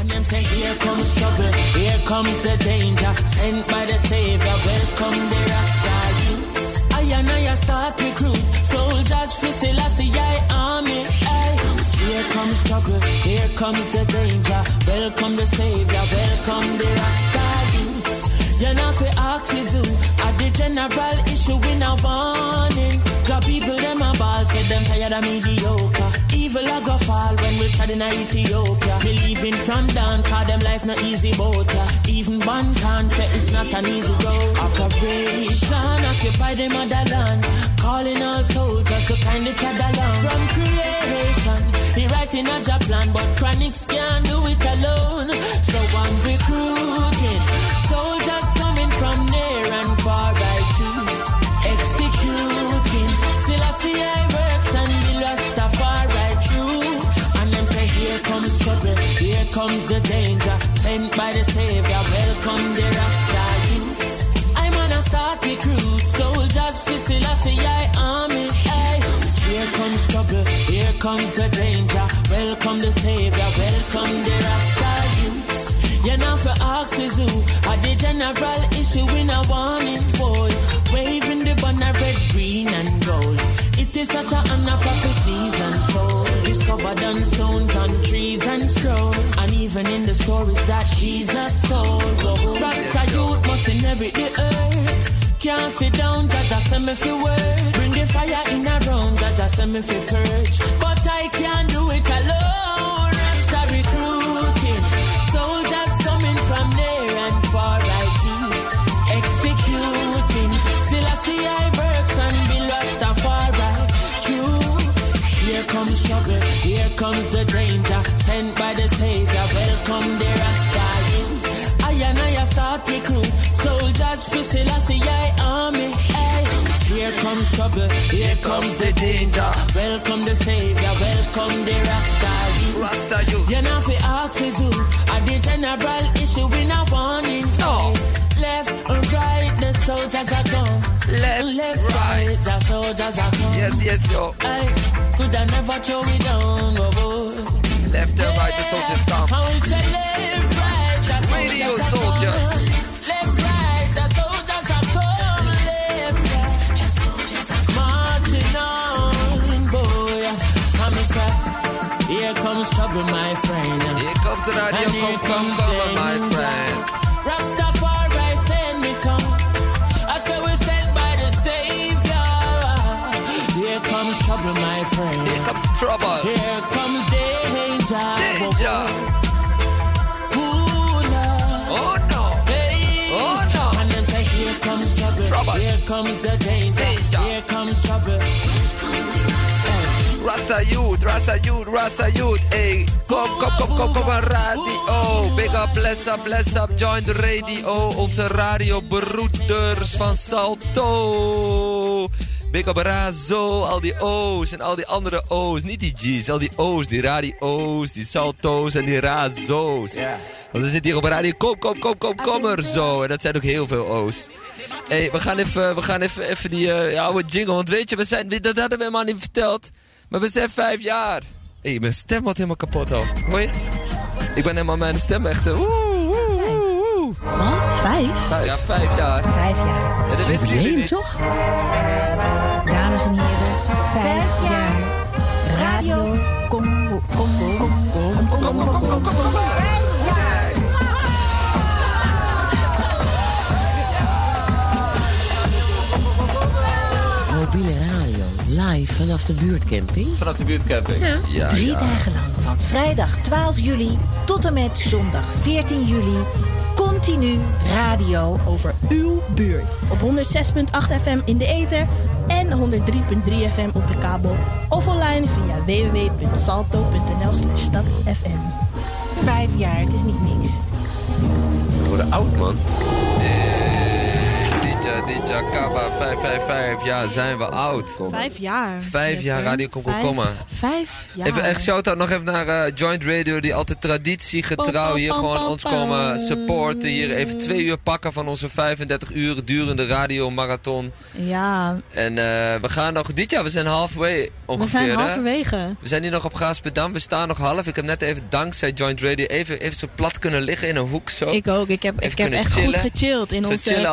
And them say, here comes trouble, here comes the danger. Sent by the Savior, welcome the Rasta youths. I and I start recruit soldiers for Selassie I army. Aye. Here comes trouble, here comes the danger. Welcome the Savior, welcome the Rasta youths. You're not for who at the general issue in a warning. Job people them a ball, said them tired of mediocre. Evil a go fall when we tried in Ethiopia. Believing from down, cause them life not easy boat. Even one can say it's not an easy road. Operation occupy the motherland. Calling all soldiers to kindly tread along. From creation, he writing a job plan, but chronics can't do it alone. So I'm recruiting soldiers see I works and the Rastafari true. And them say here comes trouble, here comes the danger. Sent by the Savior, welcome the Rasta youths. I'm on a start recruit soldiers Selassie I army. Aye. Here comes trouble, here comes the danger. Welcome the Savior, welcome the Rasta youths. You're not for axes who are the general issue in a warning boy. Waving the banner red, is such a honor prophecies unfold. Discovered on stones, on trees and scrolls. And even in the stories that Jesus told. Rasta youth must inherit the earth. Can't sit down, Jaja send me fi work. Bring the fire in a round, Jaja send me fi purge. But I can't do it alone. Rasta recruiting, soldiers coming from near and far. I choose executing. Still I see I Here comes trouble, here comes the danger. Sent by the Savior, welcome the Rasta youth. I and I start recruit soldiers for Selassie I army. Aye. Here comes trouble, here comes the danger. Welcome the Savior, welcome the Rasta youth. Rasta youth. You're not for who are the general issue in a warning. Soldiers are gone. Yes, yes, yo. I could I never throw it down, oh boy. Left and right, the soldiers come. How we say left, right, the Radio soldiers soldiers. Left, right, the soldiers are come. Left, right, the soldiers are marching on, boy. Come here comes trouble, my friend. Here comes the radio, And here come, come, trouble. Here comes danger. Danger. Ooh. Oh no. Hey. Oh, no. And then say, here comes trouble. Trouble. Here comes the danger. Danger. Here comes trouble. Rasta Youth, Rasta Youth, Rasta Youth. Hey, kom, kom, kom, kom, kom aan radio. Big up, bless up, bless up. Join the radio. Onze radiobroeders van Salto. Big up Razo, al die O's en al die andere O's. Niet die G's, al die O's, die radio's, die Salto's en die Razo's. Want we zitten hier op radio. Kom, kom, kom, kom, kom er zo. En dat zijn ook heel veel O's. Hey, we gaan even, we gaan even, even die eh, oude jingle. Want weet je, we zijn, dat hadden we helemaal niet verteld. Maar we zijn vijf jaar. Hé, mijn stem wordt helemaal kapot al. Hoor je? Ik ben helemaal mijn stem echt... eh, woe. Wat? Vijf? Vijf, ja, vijf jaar. Vijf jaar. Ja, dat wisten jullie niet. toch? Dames en heren, vijf jaar. Radio Combo. Combo. Combo. Combo. Combo. Combo. Mobiele radio, live vanaf de buurtcamping. Vanaf de buurtcamping. Ja, ja. Drie dagen lang van vrijdag 12 juli tot en met zondag 14 juli. Continu radio over uw buurt. Op 106.8 FM in de ether en 103.3 FM op de kabel. Of online via www.salto.nl slash stadsfm. Vijf jaar, het is niet niks. We worden oud, man. Eh, dit jaar, DJ Kaba 555. Ja, zijn we oud. Vijf jaar. Vijf jaar Radio Komkomma. Vijf, vijf jaar. Even echt shout-out nog even naar eh, Joint Radio, die altijd traditiegetrouw hier gewoon ons komen supporten. Hier even twee uur pakken van onze 35 uur durende radiomarathon. Ja, En eh, we gaan nog, dit jaar, we zijn halfway we ongeveer. zijn hè? halverwege. We zijn hier nog op Gaasperdam, we staan nog half. Ik heb net even dankzij Joint Radio even, even zo plat kunnen liggen in een hoek zo. Ik ook. Ik heb, Even ik heb echt chillen. goed gechilled in Zo onze chillen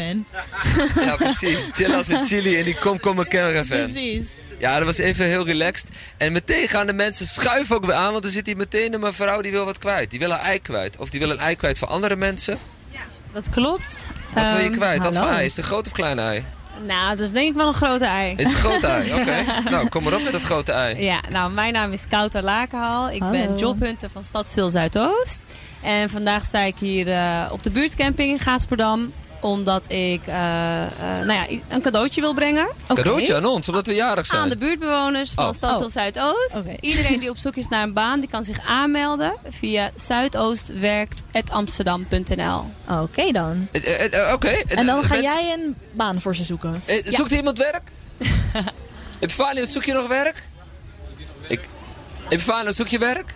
een caravan. Ja, precies. Chill als een chili in die komkommer caravan. Precies. Ja, dat was even heel relaxed. En meteen gaan de mensen schuiven ook weer aan, want er zit hier meteen een mevrouw die wil wat kwijt. Die wil haar ei kwijt. Of die wil een ei kwijt voor andere mensen. Dat klopt. Wat wil je Ehm, kwijt? Wat voor hallo. ei? Is het een groot of klein ei? Nou, dat is denk ik wel een grote ei. Het is een groot ei, oké. Nou, kom maar op met dat grote ei. Ja, nou, mijn naam is Kouter Lakenhal. Ik ben jobhunter van Stadstil Zuidoost. En vandaag sta ik hier eh, op de buurtcamping in Gaasperdam. Omdat ik eh, eh, nou ja, een cadeautje wil brengen Oké. Cadeautje aan ons, omdat we jarig zijn. aan de buurtbewoners van Oh. Stadstil Oh. Zuidoost. Iedereen die op zoek is naar een baan, die kan zich aanmelden via zuidoostwerkt.amsterdam.nl. Oké dan. Eh, Oké. En dan ga mensen- jij een baan voor ze zoeken. Zoekt iemand werk? Epifanio, zoek je nog werk? Ik... Epifanio, zoek je werk?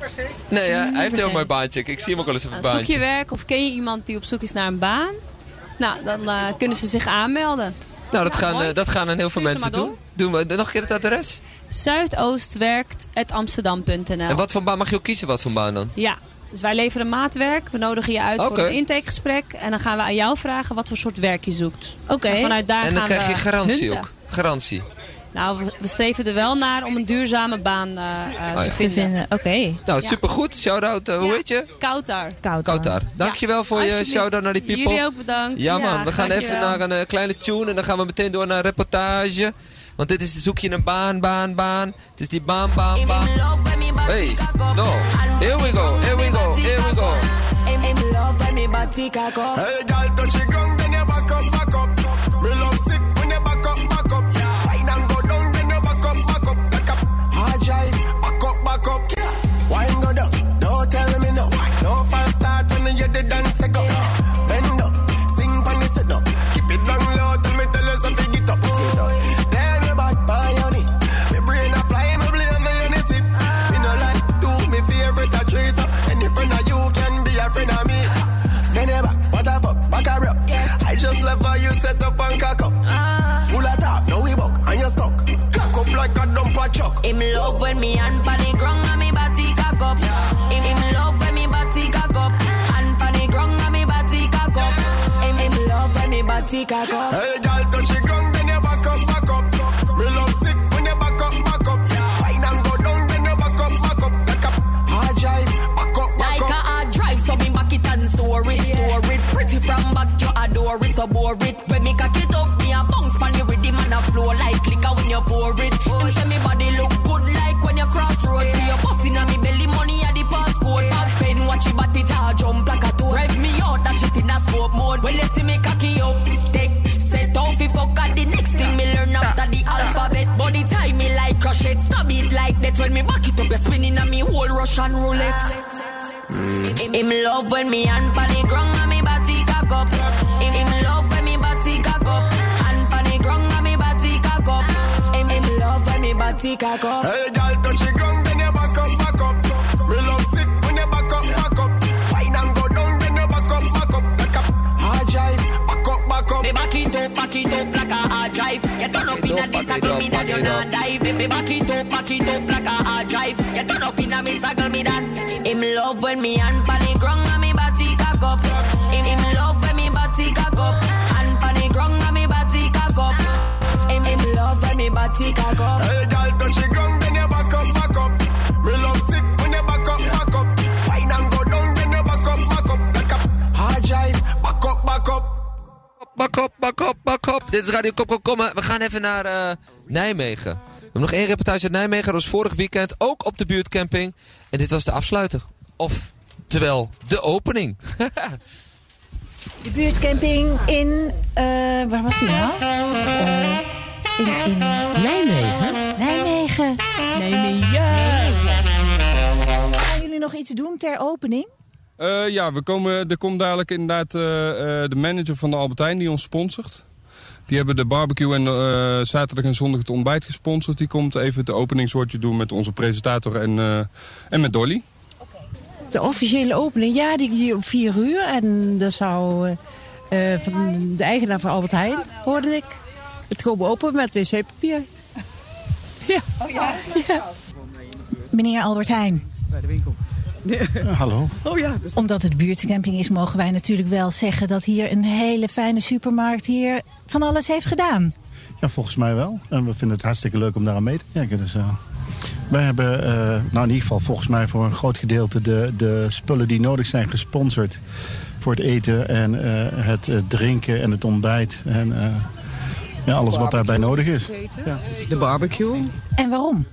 Niet per se. Nee, hij heeft een heel mooi baantje. Ik zie hem ook wel eens op een Nou, zoek je baantje. werk of ken je iemand die op zoek is naar een baan? Nou, dan eh, kunnen ze zich aanmelden. Nou, dat, gaan, eh, dat gaan dan heel veel mensen doen. Doen we nog een keer het adres? Zuidoostwerkt.amsterdam.nl En wat voor baan mag je ook kiezen? Wat voor baan dan? Ja, dus wij leveren maatwerk. We nodigen je uit voor een intakegesprek. En dan gaan we aan jou vragen wat voor soort werk je zoekt. Oké. En vanuit daar en dan gaan krijg je garantie hunten. ook. Garantie. Nou, we, streven er wel naar om een duurzame baan eh, eh, ja. te Te vinden. vinden. Oké. Nou, Ja. supergoed. Shout-out. eh, hoe Ja. heet je? Koud. Koutar. Dankjewel voor je shout-out naar die people. Jullie ook bedankt. Ja man, we gaan even naar een kleine tune en dan gaan we meteen door naar een reportage. Want dit is, zoek je een baan, baan, baan. Het is die baan, baan, baan. Hey, no. Here we go, here we go, here we go. Hey, girl, touch the ground, Him love when me hand pan the ground and me body cock up. Him, him love when me body cock up. Hand pan the ground and me body cock up. Him, him love when me body cock up. It. When me back it up, you're spinning on me whole Russian roulette. Mm. Him, him love when me hand pan the ground and me body cock up. Him, him love when me body cock up. Hand pan the ground and me body cock up. Him, him love when me body cock up. Hey, girl, touch the ground, turn up Back it in a up, back this it circle, me back that you it not up. dive. Me back it up, back it up like a hard drive. You turn up in a me circle, me that. Him love when me hand pan the ground and me body cock up. Him, him love when me body cock up. Hand pan the ground and me body cock up. Him, him love when me body cock up. Bak op, bak op, bak op. Dit is Radio Kop, Kop, Komma. We gaan even naar eh, Nijmegen. We hebben nog één reportage uit Nijmegen. Dat was vorig weekend ook op de buurtcamping. En dit was de afsluiter. Of, terwijl, de opening. De buurtcamping in... eh, waar was die nou? In, in Nijmegen? Nijmegen. Nee, nee, ja. Gaan jullie nog iets doen ter opening? Uh, ja, we komen, er komt dadelijk inderdaad uh, uh, de manager van de Albertijn die ons sponsort. Die hebben de barbecue en zaterdag en zondag het ontbijt gesponsord. Die komt even het openingswoordje doen met onze presentator en, en met Dolly. De officiële opening, ja, die, die om vier uur. En dat zou van de eigenaar van Albert Heijn, hoorde ik. Het komen open met wc-papier. Ja. Oh, ja. ja. Meneer Albert Heijn. Bij de winkel. hallo. Oh ja. Omdat het buurtcamping is, mogen wij natuurlijk wel zeggen dat hier een hele fijne supermarkt hier van alles heeft gedaan. Ja, volgens mij wel. En we vinden het hartstikke leuk om daar aan mee te werken. Dus, uh, wij hebben, uh, nou in ieder geval volgens mij voor een groot gedeelte de, de spullen die nodig zijn gesponsord. Voor het eten en uh, het drinken en het ontbijt. En ja, alles wat daarbij nodig is. Ja. De barbecue. En waarom?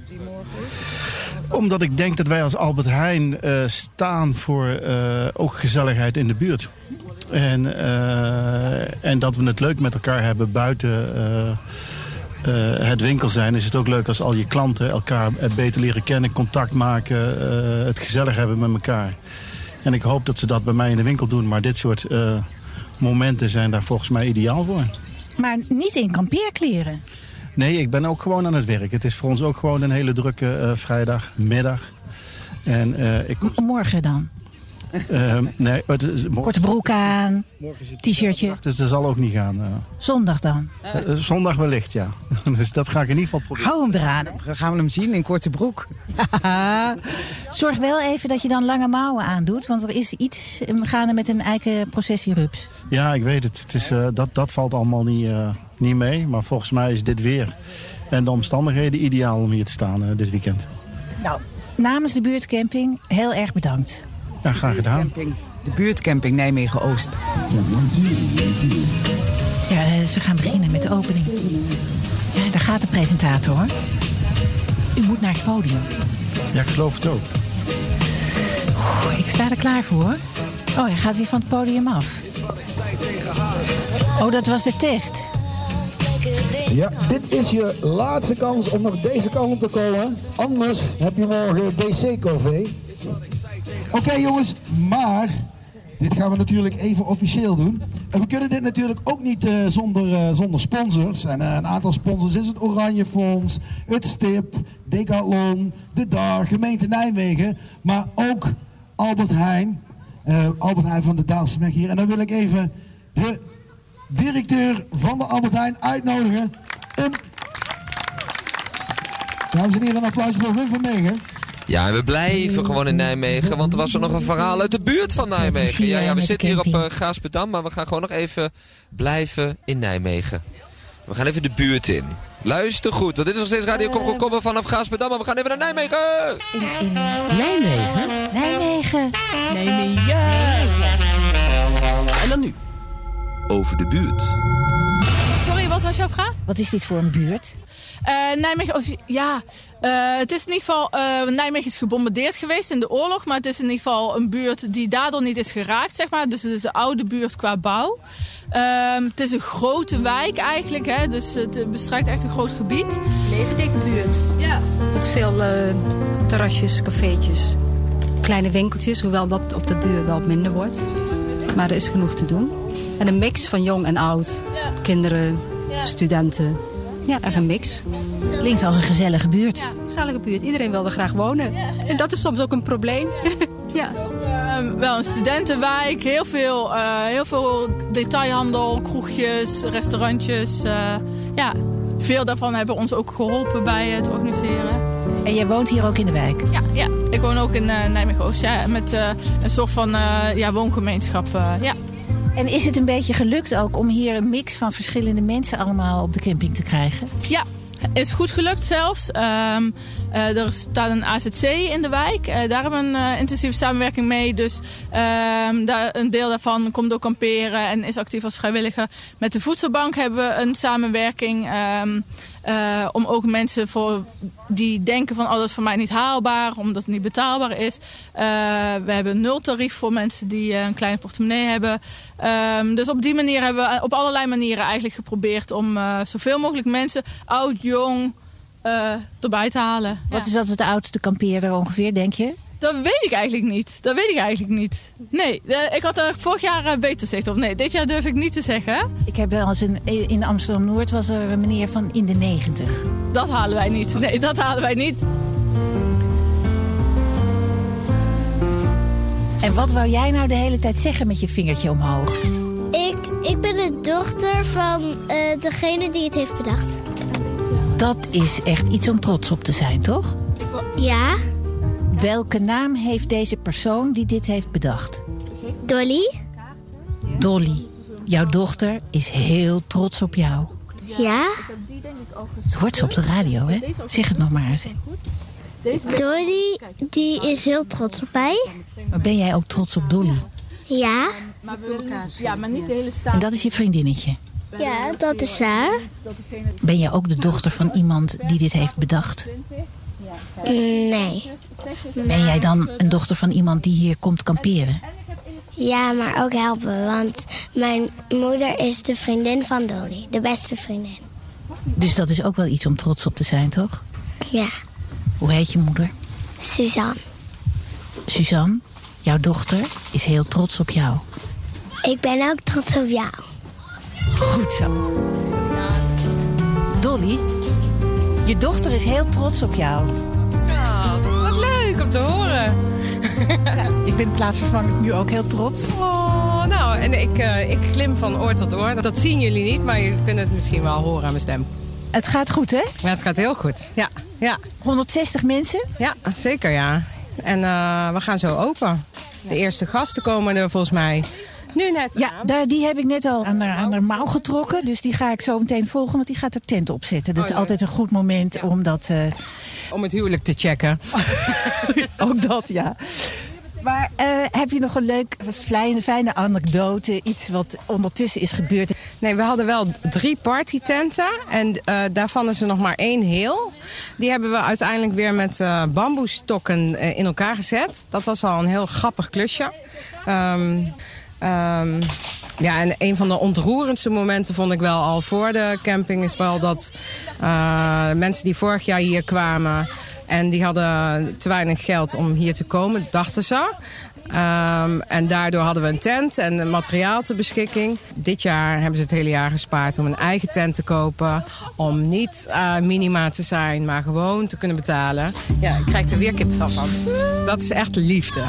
Omdat ik denk dat wij als Albert Heijn uh, staan voor uh, ook gezelligheid in de buurt. En, uh, en dat we het leuk met elkaar hebben buiten het winkel zijn. Is het ook leuk als al je klanten elkaar beter leren kennen, contact maken, het gezellig hebben met elkaar. En ik hoop dat ze dat bij mij in de winkel doen. Maar dit soort momenten zijn daar volgens mij ideaal voor. Maar niet in kampeerkleren? Nee, ik ben ook gewoon aan het werk. Het is voor ons ook gewoon een hele drukke uh, vrijdagmiddag. En, uh, ik... Morgen dan? Uh, nee, het is, Korte broek aan, t-shirtje. Dus dat zal ook niet gaan. Uh. Zondag dan? Uh, zondag wellicht, ja. dus dat ga ik in ieder geval proberen. Hou hem eraan. Dan gaan we hem zien in korte broek. Zorg wel even dat je dan lange mouwen aandoet. Want er is iets gaande met een eikenprocessierups. Ja, ik weet het. het is, dat, dat valt allemaal niet, niet mee. Maar volgens mij is dit weer en de omstandigheden ideaal om hier te staan dit weekend. Nou, namens de buurtcamping heel erg bedankt. Ja, graag gedaan. De buurtcamping Nijmegen-Oost. Ja, ze gaan beginnen met de opening. Ja, daar gaat de presentator, hoor. U moet naar het podium. Ja, ik geloof het ook. Oeh, ik sta er klaar voor. Oh, hij gaat weer van het podium af. Oh, dat was de test. Ja, dit is je laatste kans om nog deze kant op te komen. Anders heb je morgen DC-café. Oké jongens, maar dit gaan we natuurlijk even officieel doen. En we kunnen dit natuurlijk ook niet uh, zonder, uh, zonder sponsors. En uh, een aantal sponsors is het Oranje Fonds, het STIP, Decathlon, de DAR, gemeente Nijmegen. Maar ook Albert Heijn, Albert Heijn van de Daalse hier. En dan wil ik even de directeur van de Albert Heijn uitnodigen. Dames en heren, een applaus voor Wim van Megen. Ja, en we blijven gewoon in Nijmegen, want er was er nog een verhaal uit de buurt van Nijmegen. Ja, ja we zitten hier op uh, Gaaspedam, maar we gaan gewoon nog even blijven in Nijmegen. We gaan even de buurt in. Luister goed, want dit is nog steeds Radio Kom Kom Kom vanaf Gaaspedam, maar we gaan even naar Nijmegen. In, in Nijmegen? Nijmegen. Nijmegen. En dan nu, over de buurt. Sorry, wat was jouw vraag? Wat is dit voor een buurt? Uh, Nijmegen, ja, uh, het is in ieder geval, uh, Nijmegen is gebombardeerd geweest in de oorlog, maar het is in ieder geval een buurt die daardoor niet is geraakt, zeg maar. Dus het is een oude buurt qua bouw. Uh, het is een grote wijk eigenlijk, hè, dus het bestrijkt echt een groot gebied. Levendeke buurt. Ja. Met veel terrasjes, cafeetjes, kleine winkeltjes, hoewel dat op de duur wel minder wordt. Maar er is genoeg te doen. En een mix van jong en oud, ja. kinderen, ja. studenten. Ja, echt een mix. Klinkt als een gezellige buurt. Ja, gezellige buurt. Iedereen wil er graag wonen. En dat is soms ook een probleem. ja. Uh, wel een studentenwijk. Heel veel, uh, heel veel detailhandel, kroegjes, restaurantjes. Uh, ja, veel daarvan hebben ons ook geholpen bij het organiseren. En jij woont hier ook in de wijk? Ja, ja. ik woon ook in Nijmegen-Oost. Ja, met een soort van ja, woongemeenschap. ja. En is het een beetje gelukt ook om hier een mix van verschillende mensen allemaal op de camping te krijgen? Ja, is goed gelukt zelfs. Um, uh, er staat een AZC in de wijk. Uh, daar hebben we een uh, intensieve samenwerking mee. Dus um, daar, een deel daarvan komt ook kamperen en is actief als vrijwilliger. Met de voedselbank hebben we een samenwerking. Um, om ook mensen voor die denken van oh, dat is voor mij niet haalbaar, omdat het niet betaalbaar is. we hebben een nultarief voor mensen die een kleine portemonnee hebben. dus op die manier hebben we op allerlei manieren eigenlijk geprobeerd om zoveel mogelijk mensen, oud, jong, uh, erbij te halen. Wat, is, wat is de oudste kampeerder ongeveer, denk je? Dat weet ik eigenlijk niet. Dat weet ik eigenlijk niet. Nee, eh, ik had er vorig jaar eh, beter zicht op. Nee, dit jaar durf ik niet te zeggen. Ik heb wel eens een, in Amsterdam-Noord was er een meneer van in de 90. Dat halen wij niet. Nee, dat halen wij niet. En wat wou jij nou de hele tijd zeggen met je vingertje omhoog? Ik, ik ben de dochter van eh, degene die het heeft bedacht. Dat is echt iets om trots op te zijn, toch? Ja, Welke naam heeft deze persoon die dit heeft bedacht? Dolly. Dolly. Jouw dochter is heel trots op jou. Ja, Het hoort ze op de radio, hè? Zeg het nog maar eens. Dolly die is heel trots op mij. Maar ben jij ook trots op Dolly? Ja, Maar we, ja, maar niet de hele staat. En dat is je vriendinnetje. Ja, dat is waar. Ben jij ook de dochter van iemand die dit heeft bedacht? Nee. Ben jij dan een dochter van iemand die hier komt kamperen? Ja, maar ook helpen, want mijn moeder is de vriendin van Dolly. De beste vriendin. Dus dat is ook wel iets om trots op te zijn, toch? Ja, Hoe heet je moeder? Suzanne. Suzanne, jouw dochter is heel trots op jou. Ik ben ook trots op jou. Goed zo. Dolly, je dochter is heel trots op jou. Wat leuk om te horen. Ik ben plaatsvervangend nu ook heel trots. Oh, nou, en ik, eh, ik klim van oor tot oor. Dat zien jullie niet, maar je kunt het misschien wel horen aan mijn stem. Het gaat goed, hè? Ja, het gaat heel goed. Ja, ja. 160 mensen? Ja, zeker ja. En eh, we gaan zo open. De eerste gasten komen er volgens mij nu net Ja, daar, die heb ik net al aan haar, aan haar mouw getrokken. Dus die ga ik zo meteen volgen, want die gaat de tent opzetten. Dat is Oh, altijd een goed moment om dat... eh, Om het huwelijk te checken. ook dat, ja. Maar eh, heb je nog een leuk, fijne, fijne anekdote? Iets wat ondertussen is gebeurd? Nee, we hadden wel drie partytenten. En eh, daarvan is er nog maar één heel. Die hebben we uiteindelijk weer met eh bamboestokken in elkaar gezet. Dat was al een heel grappig klusje. Ehm, ehm, ja, en een van de ontroerendste momenten vond ik wel al voor de camping... is wel dat eh, mensen die vorig jaar hier kwamen... en die hadden te weinig geld om hier te komen, dachten ze... Ehm, en daardoor hadden we een tent en materiaal ter beschikking. Dit jaar hebben ze het hele jaar gespaard om een eigen tent te kopen. Om niet eh, minima te zijn, maar gewoon te kunnen betalen. Ja, ik krijg er weer kipvel van. Dat is echt liefde.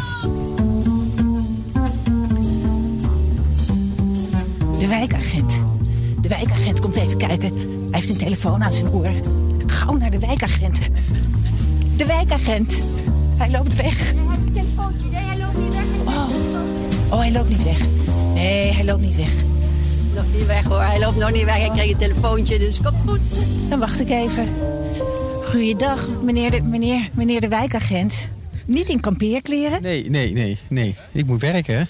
De wijkagent. De wijkagent komt even kijken. Hij heeft een telefoon aan zijn oor. Gauw naar de wijkagent. De wijkagent. Hij loopt weg. Oh. oh, hij loopt niet weg. Nee, hij loopt niet weg. Nog niet weg hoor, hij loopt nog niet weg. Ik kreeg een telefoontje, dus komt goed. Dan wacht ik even. Goeiedag, meneer de, meneer, meneer de wijkagent. Niet in kampeerkleren. Nee, nee, nee, nee. Ik moet werken.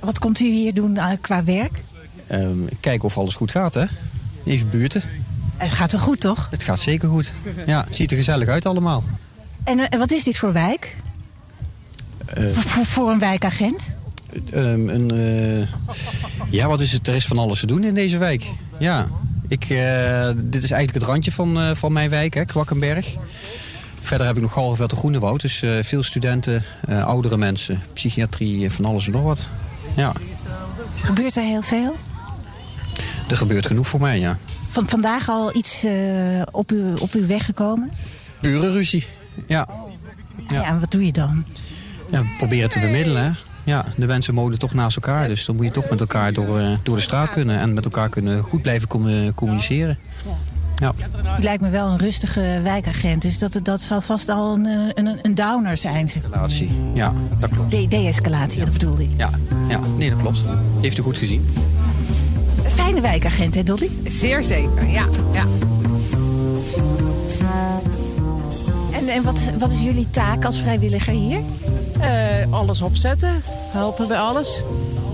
Wat komt u hier doen eh, qua werk? Ehm, kijken of alles goed gaat, hè. Even buurten. Het gaat wel goed, toch? Het gaat zeker goed. Ja, het ziet er gezellig uit allemaal. En eh, wat is dit voor wijk? Eh, Voor, een wijkagent? ehm, een, eh, ja, wat is het? Er is van alles te doen in deze wijk. Ja, ik, dit is eigenlijk het randje van, van mijn wijk, hè, Kwakkenberg. Verder heb ik nog Galgenveld de Groenewoud. Dus veel studenten, oudere mensen, psychiatrie, van alles en nog wat. Ja, Gebeurt er heel veel? Er gebeurt genoeg voor mij, ja. Van vandaag al iets eh, op, u, op uw weg gekomen? Burenruzie, ja. Ja. en wat doe je dan? Ja, proberen te bemiddelen. hè. Ja, de mensen wonen toch naast elkaar. Dus dan moet je toch met elkaar door, eh, door de straat kunnen. En met elkaar kunnen goed blijven commu- communiceren. Ja. Het lijkt me wel een rustige wijkagent. Dus dat, dat zal vast al een, eh, een, een downer zijn. zeg. Relatie. Ja, dat klopt. De- De-escalatie, dat bedoelde ik. Ja, ja, nee, dat klopt. Heeft u goed gezien. Een fijne wijkagent, hè Dolly? Zeer zeker, ja. ja. En, en wat, wat is jullie taak als vrijwilliger hier? Eh, alles opzetten, helpen bij alles.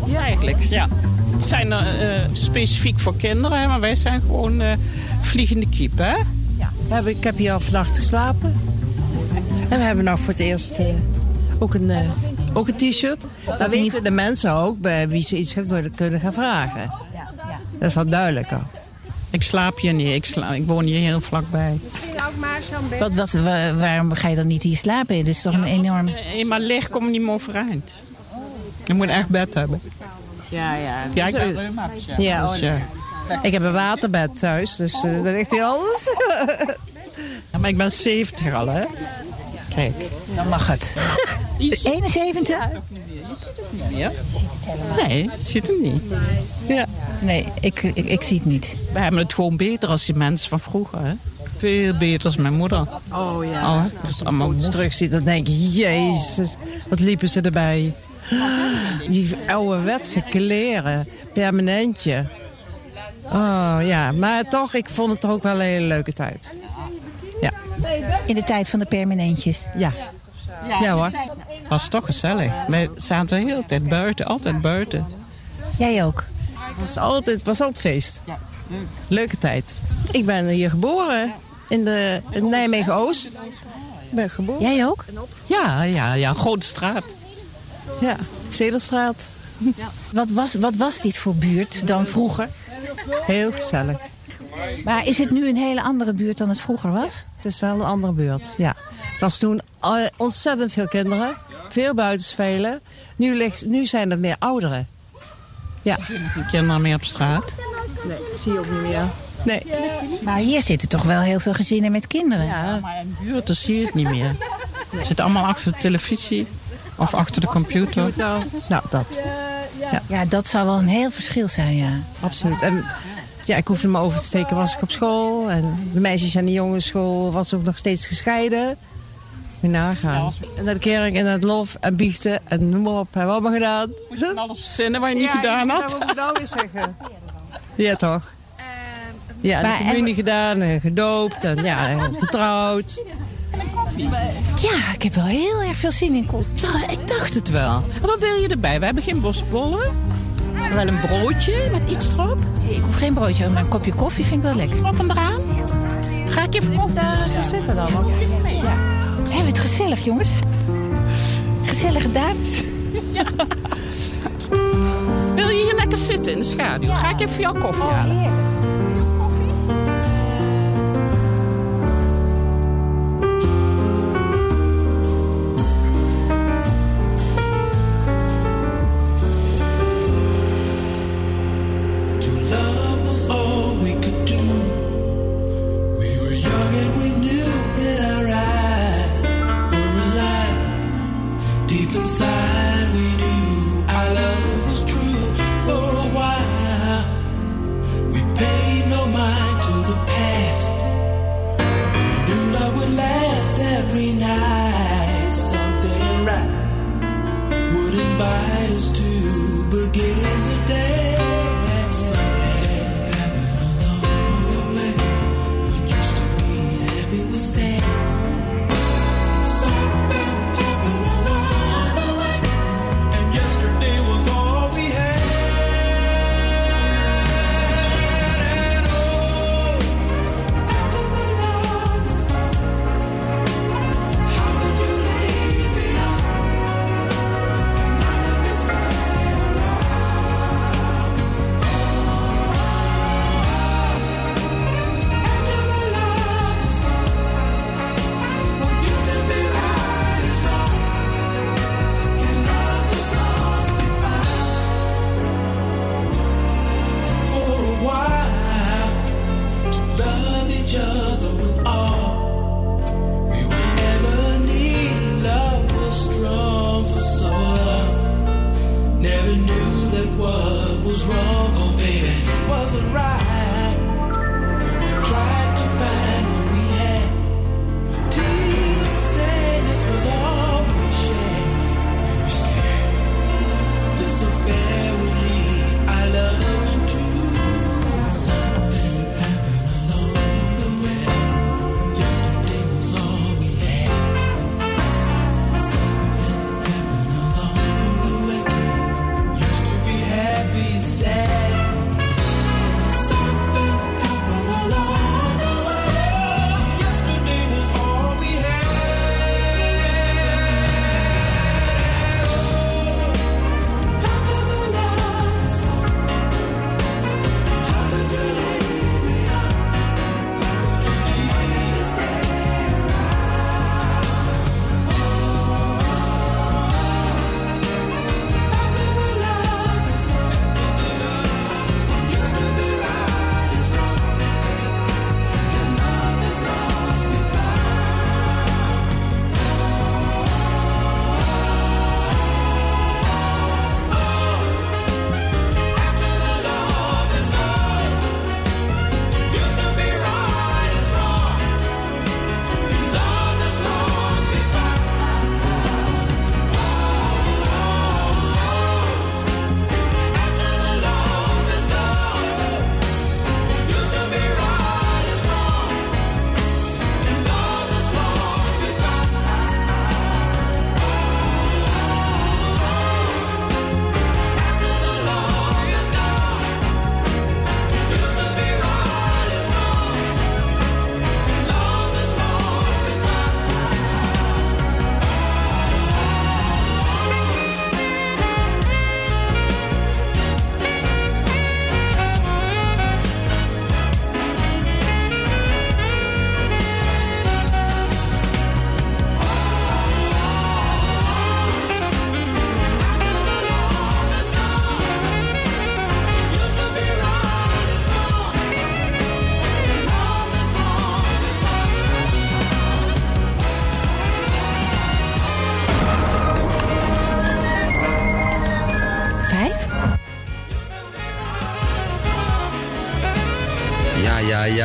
Ja, eigenlijk, ja. Het zijn er eh, specifiek voor kinderen, hè, maar wij zijn gewoon eh, vliegende kiep, hè? Ja. We hebben, ik heb hier al vannacht geslapen. En we hebben nou voor het eerst eh, ook een, eh, ook een t-shirt. Dan weten de mensen ook bij wie ze iets kunnen gaan vragen. Dat is wel duidelijker. Ik slaap hier niet, ik, sla ik woon hier heel vlakbij. Wat, wat, wa- waarom ga je dan niet hier slapen? Dit is toch een enorm... Eenmaal licht kom je niet meer overeind. Je moet echt bed hebben. Ja, ja. Ja, ik ben. Ja. Ja, Dus, ja. Ik heb een waterbed thuis, dus eh, dat ligt anders. Ja, maar ik ben 70 al, hè? Kijk. Dan mag het. 71? Ja? Nee, ziet het niet. Ja. Nee, ik, ik, ik zie het niet. We hebben het gewoon beter als die mensen van vroeger, hè? Veel beter als mijn moeder. Oh ja. Al, dat is allemaal Als ik terug zie, dan denk je, jezus, wat liepen ze erbij. Die ouderwetse kleren, permanentje. Oh ja, maar toch, ik vond het toch ook wel een hele leuke tijd. Ja. In de tijd van de permanentjes? Ja. Ja hoor. Was toch gezellig. Wij zaten de hele tijd buiten, altijd buiten. Jij ook? Het was altijd, was altijd feest. Leuke tijd. Ik ben hier geboren, in, de, in Nijmegen-Oost. Ik ben geboren. Jij ook? Ja, ja, ja, Grote Straat. Ja, Zederstraat. Wat was, wat was dit voor buurt dan vroeger? Heel gezellig. Maar is het nu een hele andere buurt dan het vroeger was? Het is wel een andere buurt, ja. Het was toen eh, ontzettend veel kinderen. Veel buitenspelen. Nu, ligt, nu zijn er meer ouderen. Ja. Geen kinderen meer op straat. Nee, zie je ook niet meer. Nee. Maar hier zitten toch wel heel veel gezinnen met kinderen? Ja. Maar in de buurt, dan zie je het niet meer. Ze zitten allemaal achter de televisie of achter de computer. Nou, dat. Ja. ja, dat zou wel een heel verschil zijn, ja. Absoluut. En ja, ik hoefde me over te steken, was ik op school. En de meisjes aan de jongensschool was ook nog steeds gescheiden. Moet je nagaan. En naar de kerk en naar het lof en biechten en noem maar op. Hebben we allemaal gedaan. Moet je alles verzinnen wat je niet Ja, gedaan ja, had? Dat moet ik nou weer zeggen. Ja, toch? Ja, Maar- de communie gedaan en gedoopt en ja, en getrouwd. Ja, ik heb wel heel erg veel zin in koffie. Ik dacht het wel. Maar wat wil je erbij? We hebben geen bosbollen. Wel een broodje met iets erop. Ik hoef geen broodje, maar een kopje koffie vind ik wel lekker. Erop en eraan. Ga ik even koffie Daar gaan zitten dan. Ja. We hebben het gezellig, jongens. Gezellige dames. Wil je hier lekker zitten in de schaduw? Ga ik even voor jou koffie halen? To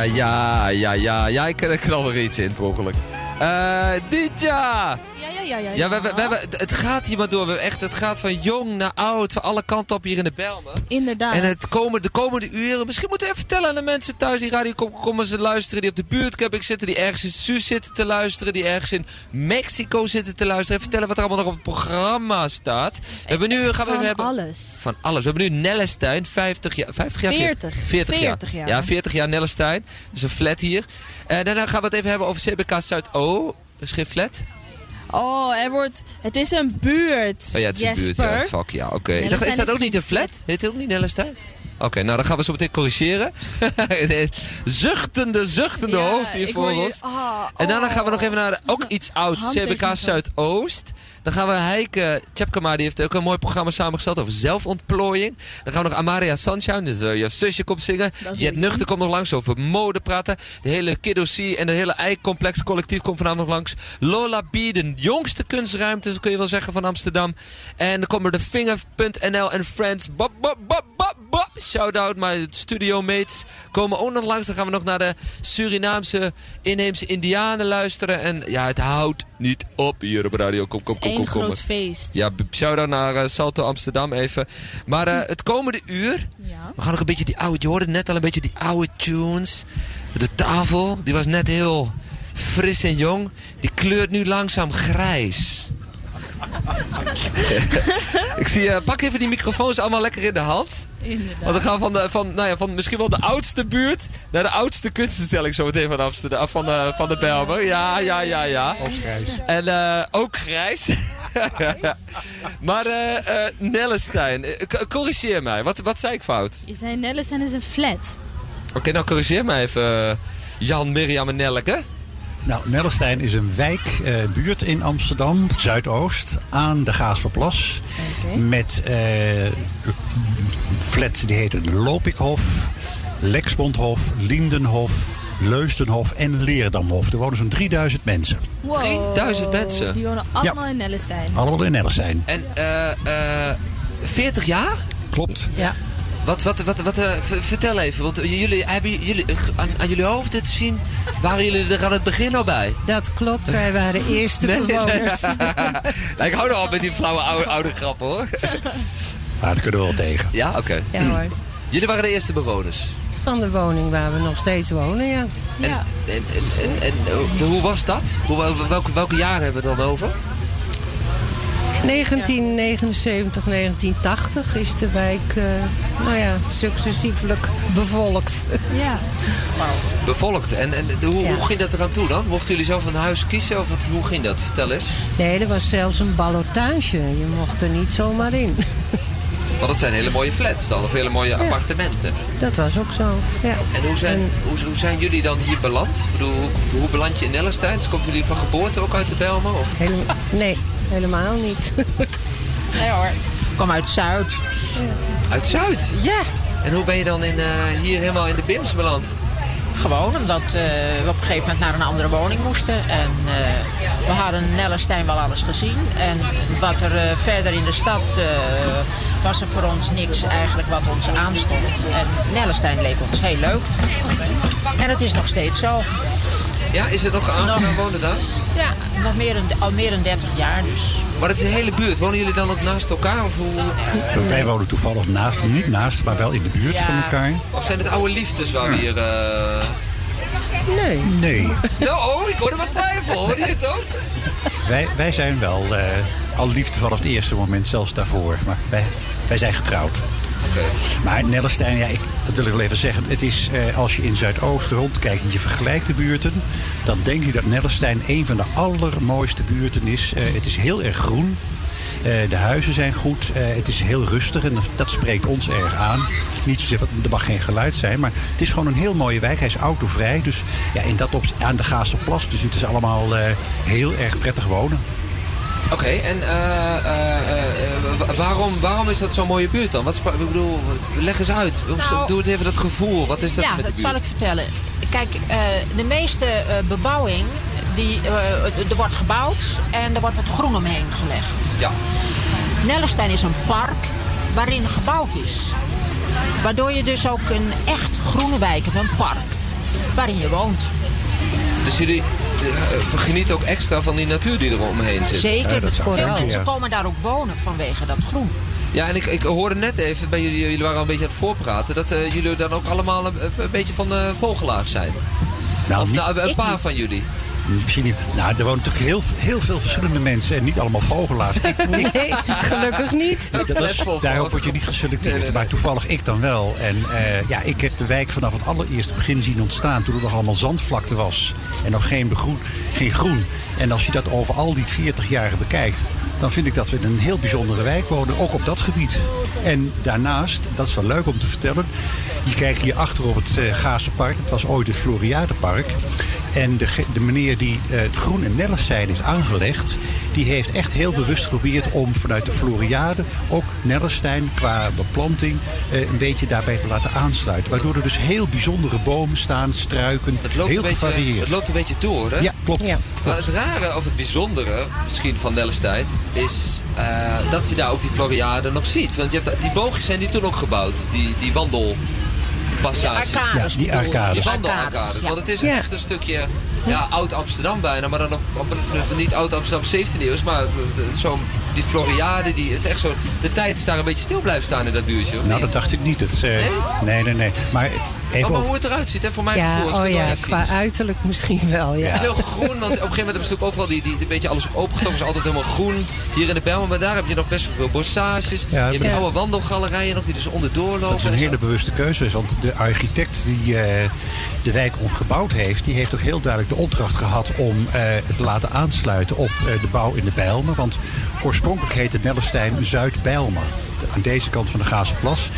ja, ja, ja, ja, ik knal er iets in, per ongeluk. Eh, Didja! Ja, ja, we, we, we hebben- het- gaat hier maar door. We, echt, het gaat van jong naar oud, van alle kanten op hier in de Belmen. Inderdaad. En het komen, de komende uren, misschien moeten we even vertellen aan de mensen thuis die radio komen, komen ze luisteren, die op de buurtcamping zitten, die ergens in Suus zitten te luisteren, die ergens in Mexico zitten te luisteren. Even vertellen wat er allemaal nog op het programma staat. We hebben nu, gaan we Van hebben, alles. van alles. We hebben nu Nellestein, 50 jaar, 50 jaar? 40. 40 jaar. 40 jaar. Ja, 40 jaar Nellestein. Dus een flat hier. En daarna gaan we het even hebben over CBK Zuid-O. Dat is geen flat? Oh, er wordt... Het is een buurt. Oh ja, het is een buurt. Ja, fuck, ja, oké. Ik dacht, Nellestein Is dat ook niet een flat? Heet het ook niet Nellestein? Oké, nou dan gaan we zo meteen corrigeren. Zuchtende, zuchtende hoofd hier voor ons. ah, en daarna oh. gaan we nog even naar de- ook iets ouds, CBK Zuidoost. Dan gaan we Heike Tjepkema, die heeft ook een mooi programma samengesteld over zelfontplooiing. Dan gaan we nog Amaria Sunshine, dus eh, je zusje komt zingen. Jet. Nuchter komt nog langs over mode praten. De hele Kiddo C en de hele Eikcomplex collectief komt vanavond nog langs. Lola B, de jongste kunstruimte, kun je wel zeggen, van Amsterdam. En dan komen er de Finger.nl en Friends. Bop, bop, bop. Shout-out, mijn studio mates komen ook nog langs. Dan gaan we nog naar de Surinaamse inheemse indianen luisteren. En ja, het houdt niet op hier op radio. Kom, kom, kom, Eén kom. groot feest. Ja, shout-out naar eh, Salto Amsterdam even. Maar eh, het komende uur, we gaan nog een beetje die oude, je hoorde net al een beetje die oude tunes. De tafel, die was net heel fris en jong. Die kleurt nu langzaam grijs. Ik zie, eh, pak even die microfoons allemaal lekker in de hand. Inderdaad. Want we gaan van, de, van, nou ja, van misschien wel de oudste buurt naar de oudste kunstenstelling zo meteen van Amsterdam, af van de, van de Belmer. Ja, ja, ja, ja. Ook grijs. En eh, ook grijs. maar eh eh Nellestein, eh, corrigeer mij. Wat, wat zei ik fout? Je zei Nellestein is een flat. Oké, nou corrigeer mij even. eh, Jan, Mirjam en Nelleke. Nou, Nellestein is een wijk, eh, buurt in Amsterdam, Zuidoost, aan de Gaasperplas. Met eh flats die heten Lopikhof, Lexbondhof, Lindenhof, Leusdenhof en Leerdamhof. Er wonen zo'n 3000 mensen. Wow. 3000 mensen? Die wonen allemaal in Nellestein. Allemaal in Nellestein. En eh eh 40 jaar? Klopt. Ja. Wat, wat, wat, wat eh, vertel even, want jullie, hebben jullie, eh, aan, aan jullie hoofden te zien, waren jullie er aan het begin al bij? Dat klopt, wij waren eerste Nee, bewoners. Nou, ik hou er al met die flauwe oude, oude grappen hoor. Maar dat kunnen we wel tegen. Ja, oké. Ja hoor. Jullie waren de eerste bewoners. Van de woning waar we nog steeds wonen, ja. En, en, en, en, en, eh, hoe was dat? Hoe, wel- welke, welke jaren hebben we het dan over? 1979, 1980 is de wijk, eh, nou ja, successievelijk bevolkt. Ja. Bevolkt. En, en hoe, hoe ging dat eraan toe dan? Mochten jullie zelf een huis kiezen of wat, hoe ging dat? Vertel eens. Nee, er was zelfs een ballotage. Je mocht er niet zomaar in. Want het zijn hele mooie flats dan, of hele mooie appartementen. Dat was ook zo, ja. En hoe zijn, hoe, hoe zijn jullie dan hier beland? Ik bedoel, hoe, hoe beland je in Nellestein? Dus Komen jullie van geboorte ook uit de Belmen? Of? Helemaal, nee, helemaal niet. Nee hoor, ik kom uit Zuid. Uit Zuid? Ja. En hoe ben je dan in, eh, hier helemaal in de Bims beland? Gewoon omdat eh, we op een gegeven moment naar een andere woning moesten. En eh, we hadden in Nellestein wel alles gezien. En wat er eh, verder in de stad was er voor ons niks eigenlijk wat ons aanstond. En Nellestein leek ons heel leuk. En het is nog steeds zo. Ja, is het nog aangenaam wonen daar? Ja, nog meer dan, al meer dan 30 jaar dus. Maar het is een hele buurt. Wonen jullie dan ook naast elkaar? Of, hoe... Wij wonen toevallig naast, niet naast, maar wel in de buurt Ja. van elkaar. of zijn het oude liefdes waar we hier... eh, Nee. Nee. Nou, oh, ik hoorde wat twijfel. Hoor je het ook? Wij, wij zijn wel eh, al liefde vanaf het eerste moment, zelfs daarvoor. Maar wij, wij zijn getrouwd. Maar Nellestein, ja, dat wil ik wel even zeggen. Het is, eh, als je in Zuidoost rondkijkt en je vergelijkt de buurten... dan denk je dat Nellestein een van de allermooiste buurten is. Eh, het is heel erg groen. Eh, de huizen zijn goed. Eh, het is heel rustig en dat spreekt ons erg aan. Niet zozeer, er mag geen geluid zijn, maar het is gewoon een heel mooie wijk. Hij is autovrij, dus ja, in dat op, aan de Gaasterplas. Dus het is allemaal eh, heel erg prettig wonen. Oké, en eh, eh, eh, wa- waarom, waarom is dat zo'n mooie buurt dan? Wat, ik bedoel, leg eens uit. Nou, Doe het even dat gevoel. Wat is dat ja, met de zal ik vertellen. Kijk, de meeste bebouwing, die, er wordt gebouwd en er wordt wat groen omheen gelegd. Ja. Nellestein is een park waarin gebouwd is. Waardoor je dus ook een echt groene wijk hebt, een park. waarin je woont. Dus jullie eh, genieten ook extra van die natuur die er omheen zit? Zeker, dat veel mensen komen daar ook wonen vanwege dat groen. Ja, en ik, ik hoorde net even, bij jullie, jullie waren al een beetje aan het voorpraten... dat eh, jullie dan ook allemaal een, een beetje van de vogelaars zijn. Nou, of nou, een paar niet. van jullie. Misschien niet. Nou, er wonen natuurlijk heel, heel veel verschillende mensen en niet allemaal vogelaars. Ik, ik- Nee, gelukkig niet. Dat is, daarop word je niet geselecteerd. Maar toevallig ik dan wel. En eh, ja, ik heb de wijk vanaf het allereerste begin zien ontstaan. Toen er nog allemaal zandvlakte was. En nog geen, begroen, geen groen. En als je dat over al die 40 jaren bekijkt. Dan vind ik dat we in een heel bijzondere wijk wonen. Ook op dat gebied. En daarnaast, dat is wel leuk om te vertellen. Je kijkt hier achter op het uh, Gaasenpark. Het was ooit het Floriadepark. En de, de meneer die eh, het groen en Nellestein is aangelegd... die heeft echt heel bewust geprobeerd om vanuit de Floriade... ook Nellestein qua beplanting eh, een beetje daarbij te laten aansluiten. Waardoor er dus heel bijzondere bomen staan, struiken, Het loopt, heel een beetje, gevarieerd. het loopt een beetje door, hè? Ja, klopt. Ja. Maar het rare of het bijzondere, misschien van Nellestein, is eh, dat je daar ook die Floriade nog ziet. Want je hebt, die boogjes zijn die toen ook gebouwd, die, die arcades Ja, die arcades. Die Arcades. Want het is Ja. echt een stukje ja, oud-Amsterdam bijna, maar dan op, op niet oud-Amsterdam 17e eeuw, maar eh, zo'n die Floriade, die is echt zo, de tijd is daar een beetje stil blijven staan in dat buurtje, of Nou, niet? dat dacht ik niet. Het, eh, nee? nee, nee, Maar even Oh, maar hoe het eruit ziet, hè, voor mijn Ja, gevoel. oh ja, qua uiterlijk misschien wel, ja. Het is heel groen, want op een gegeven moment hebben ze natuurlijk overal die, die, die beetje alles op opengetrokken. is altijd helemaal groen hier in de Bijlmer. Maar daar heb je nog best wel veel bossages. Ja, je hebt ja. oude wandelgalerijen nog die dus onderdoor lopen. Dat is een hele bewuste keuze. Want de architect die eh, de wijk gebouwd heeft... die heeft ook heel duidelijk de opdracht gehad om eh, het te laten aansluiten op eh, de bouw in de Bijlmer. Want oorspronkelijk heette Nellestein Zuid-Bijlmer. Aan deze kant van de Gazeplas.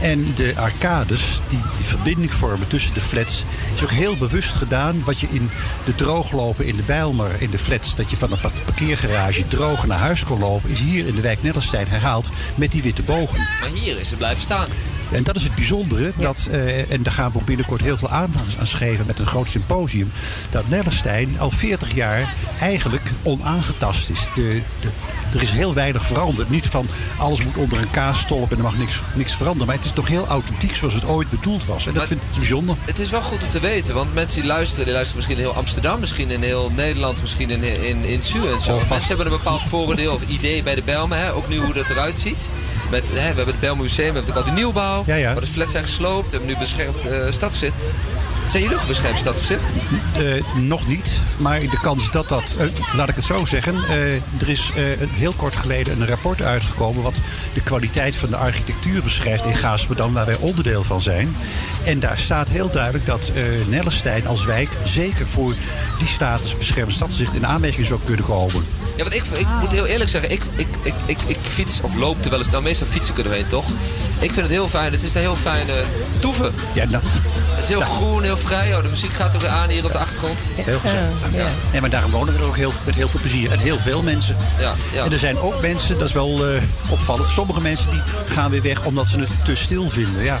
En de arcades, die die verbinding vormen tussen de flats... is ook heel bewust gedaan. Wat je in de drooglopen in de Bijlmer, in de flats... dat je van een pa- parkeergarage droog naar huis kon lopen... is hier in de wijk Nellestein herhaald met die witte bogen. Maar hier is ze blijven staan. En dat is het bijzondere. Dat, eh, en daar gaan we binnenkort heel veel aandacht aan schrijven met een groot symposium. Dat Nellestein al 40 jaar eigenlijk onaangetast is. De, de, er is heel weinig veranderd. Niet van alles moet onder een kaasstolp en er mag niks, niks veranderen. Maar het is toch heel authentiek zoals het ooit bedoeld was. En dat Maar- vind ik bijzonder. Het is wel goed om te weten, want mensen die luisteren, die luisteren misschien in heel Amsterdam, misschien in heel Nederland, misschien in, in, in en zo. Oh, mensen hebben een bepaald vooroordeel of idee bij de Bijlmer, hè? ook nu hoe dat eruit ziet. Met, hè, we hebben het Bijlmer Museum, we hebben natuurlijk al de nieuwbouw, Ja, ja. waar de flats zijn gesloopt, we hebben nu beschermd eh, stadsgezicht. Zijn jullie ook een beschermd stadsgezicht? Eh, nog niet, maar de kans dat dat... eh, laat ik het zo zeggen. eh, er is heel kort geleden een rapport uitgekomen... wat de kwaliteit van de architectuur beschrijft in Gaasperdam... waar wij onderdeel van zijn. En daar staat heel duidelijk dat Nellestein als wijk... zeker voor die status beschermd stadsgezicht in aanmerking zou kunnen komen. Ja, want ik, ik moet heel eerlijk zeggen, ik, ik, ik, ik, ik fiets of loop er wel eens, nou meestal fiets ik er doorheen toch? Ik vind het heel fijn, het is een heel fijne toeven. Ja, nou, Het is heel groen, heel vrij, oh, de muziek gaat ook weer aan hier op de achtergrond. Heel gezellig. Ja. Nee, maar daarom wonen we er ook heel, met heel veel plezier. En heel veel mensen. Ja, ja. En er zijn ook mensen, dat is wel eh, opvallend. Sommige mensen die gaan weer weg omdat ze het te stil vinden. Ja.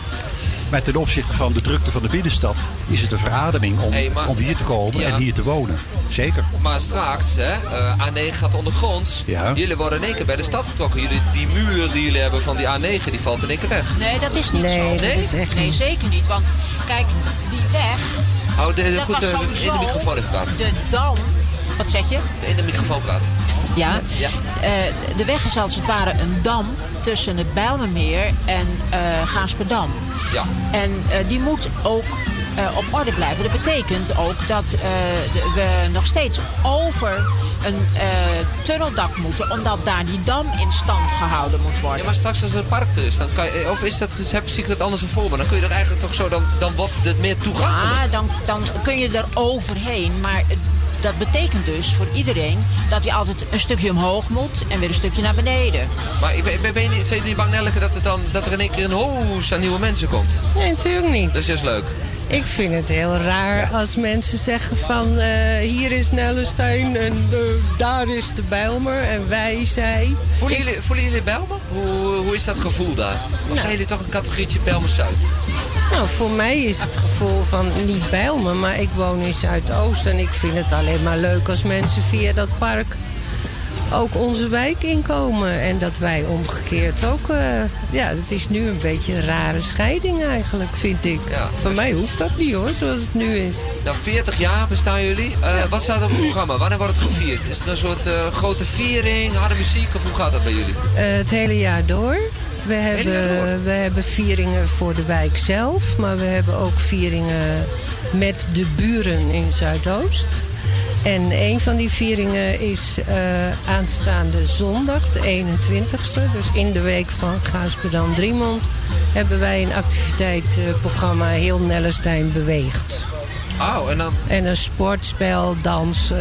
Maar ten opzichte van de drukte van de binnenstad is het een verademing om, Hey, maar- om hier te komen Ja. en hier te wonen. Zeker. Maar straks, hè, eh, A9 gaat ondergronds. Ja. Jullie worden in één keer bij de stad getrokken. Jullie, die muur die jullie hebben van die A9, die valt in één keer weg. Nee, dat is niet Nee, zo. Nee? is echt Nee, niet. zeker niet. Want kijk, die weg, Hou de, dat goed was sowieso in de microfoon even praten. de dam. Wat zeg je? In de microfoon praten. Ja. Ja. Eh, de weg is als het ware een dam tussen het Bijlmermeer en eh Gaasperdam. Ja. En eh, die moet ook eh, op orde blijven. Dat betekent ook dat eh, de- we nog steeds over een tunneldak moeten, omdat daar die dam in stand gehouden moet worden. Ja, maar straks als er een park er is, dan kan je, of is dat, heb, zie ik dat anders voor me? Dan kun je er eigenlijk toch zo, dan, dan wordt het meer toegankelijk. Ja, dan, dan kun je er overheen. Maar dat betekent dus voor iedereen dat hij altijd een stukje omhoog moet en weer een stukje naar beneden. Maar ik ben, ben, ben je niet, zijn jullie bang, Nelleke, dat, het dan, dat er in één keer een hoos aan nieuwe mensen komt? Nee, natuurlijk niet. Dat is juist leuk. Ik vind het heel raar als mensen zeggen van eh, hier is Nellestein en eh, daar is de Bijlmer en wij, zij. Voelen Ik- jullie, voelen jullie Bijlmer? Hoe, hoe is dat gevoel daar? Of Nou. zijn jullie toch een categorietje Bijlmer-Zuid? Nou, voor mij is het gevoel van niet Bijlmer, maar ik woon in Zuidoost en ik vind het alleen maar leuk als mensen via dat park ook onze wijk inkomen. En dat wij omgekeerd ook... eh, ja, het is nu een beetje een rare scheiding eigenlijk, vind ik. Voor mij hoeft dat niet hoor, zoals het nu is. Nou, 40 jaar bestaan jullie. Eh, Wat staat op het programma? Wanneer wordt het gevierd? Is er een soort eh, grote viering, harde muziek of hoe gaat dat bij jullie? Het hele jaar door. We hebben, we hebben vieringen voor de wijk zelf, maar we hebben ook vieringen met de buren in Zuidoost. En een van die vieringen is eh, aanstaande zondag, de 21ste. Dus in de week van Gaasperdam Driemond hebben wij een activiteitenprogramma Heel Nellestein beweegt. Oh, en dan... En een sportspel, dans, eh,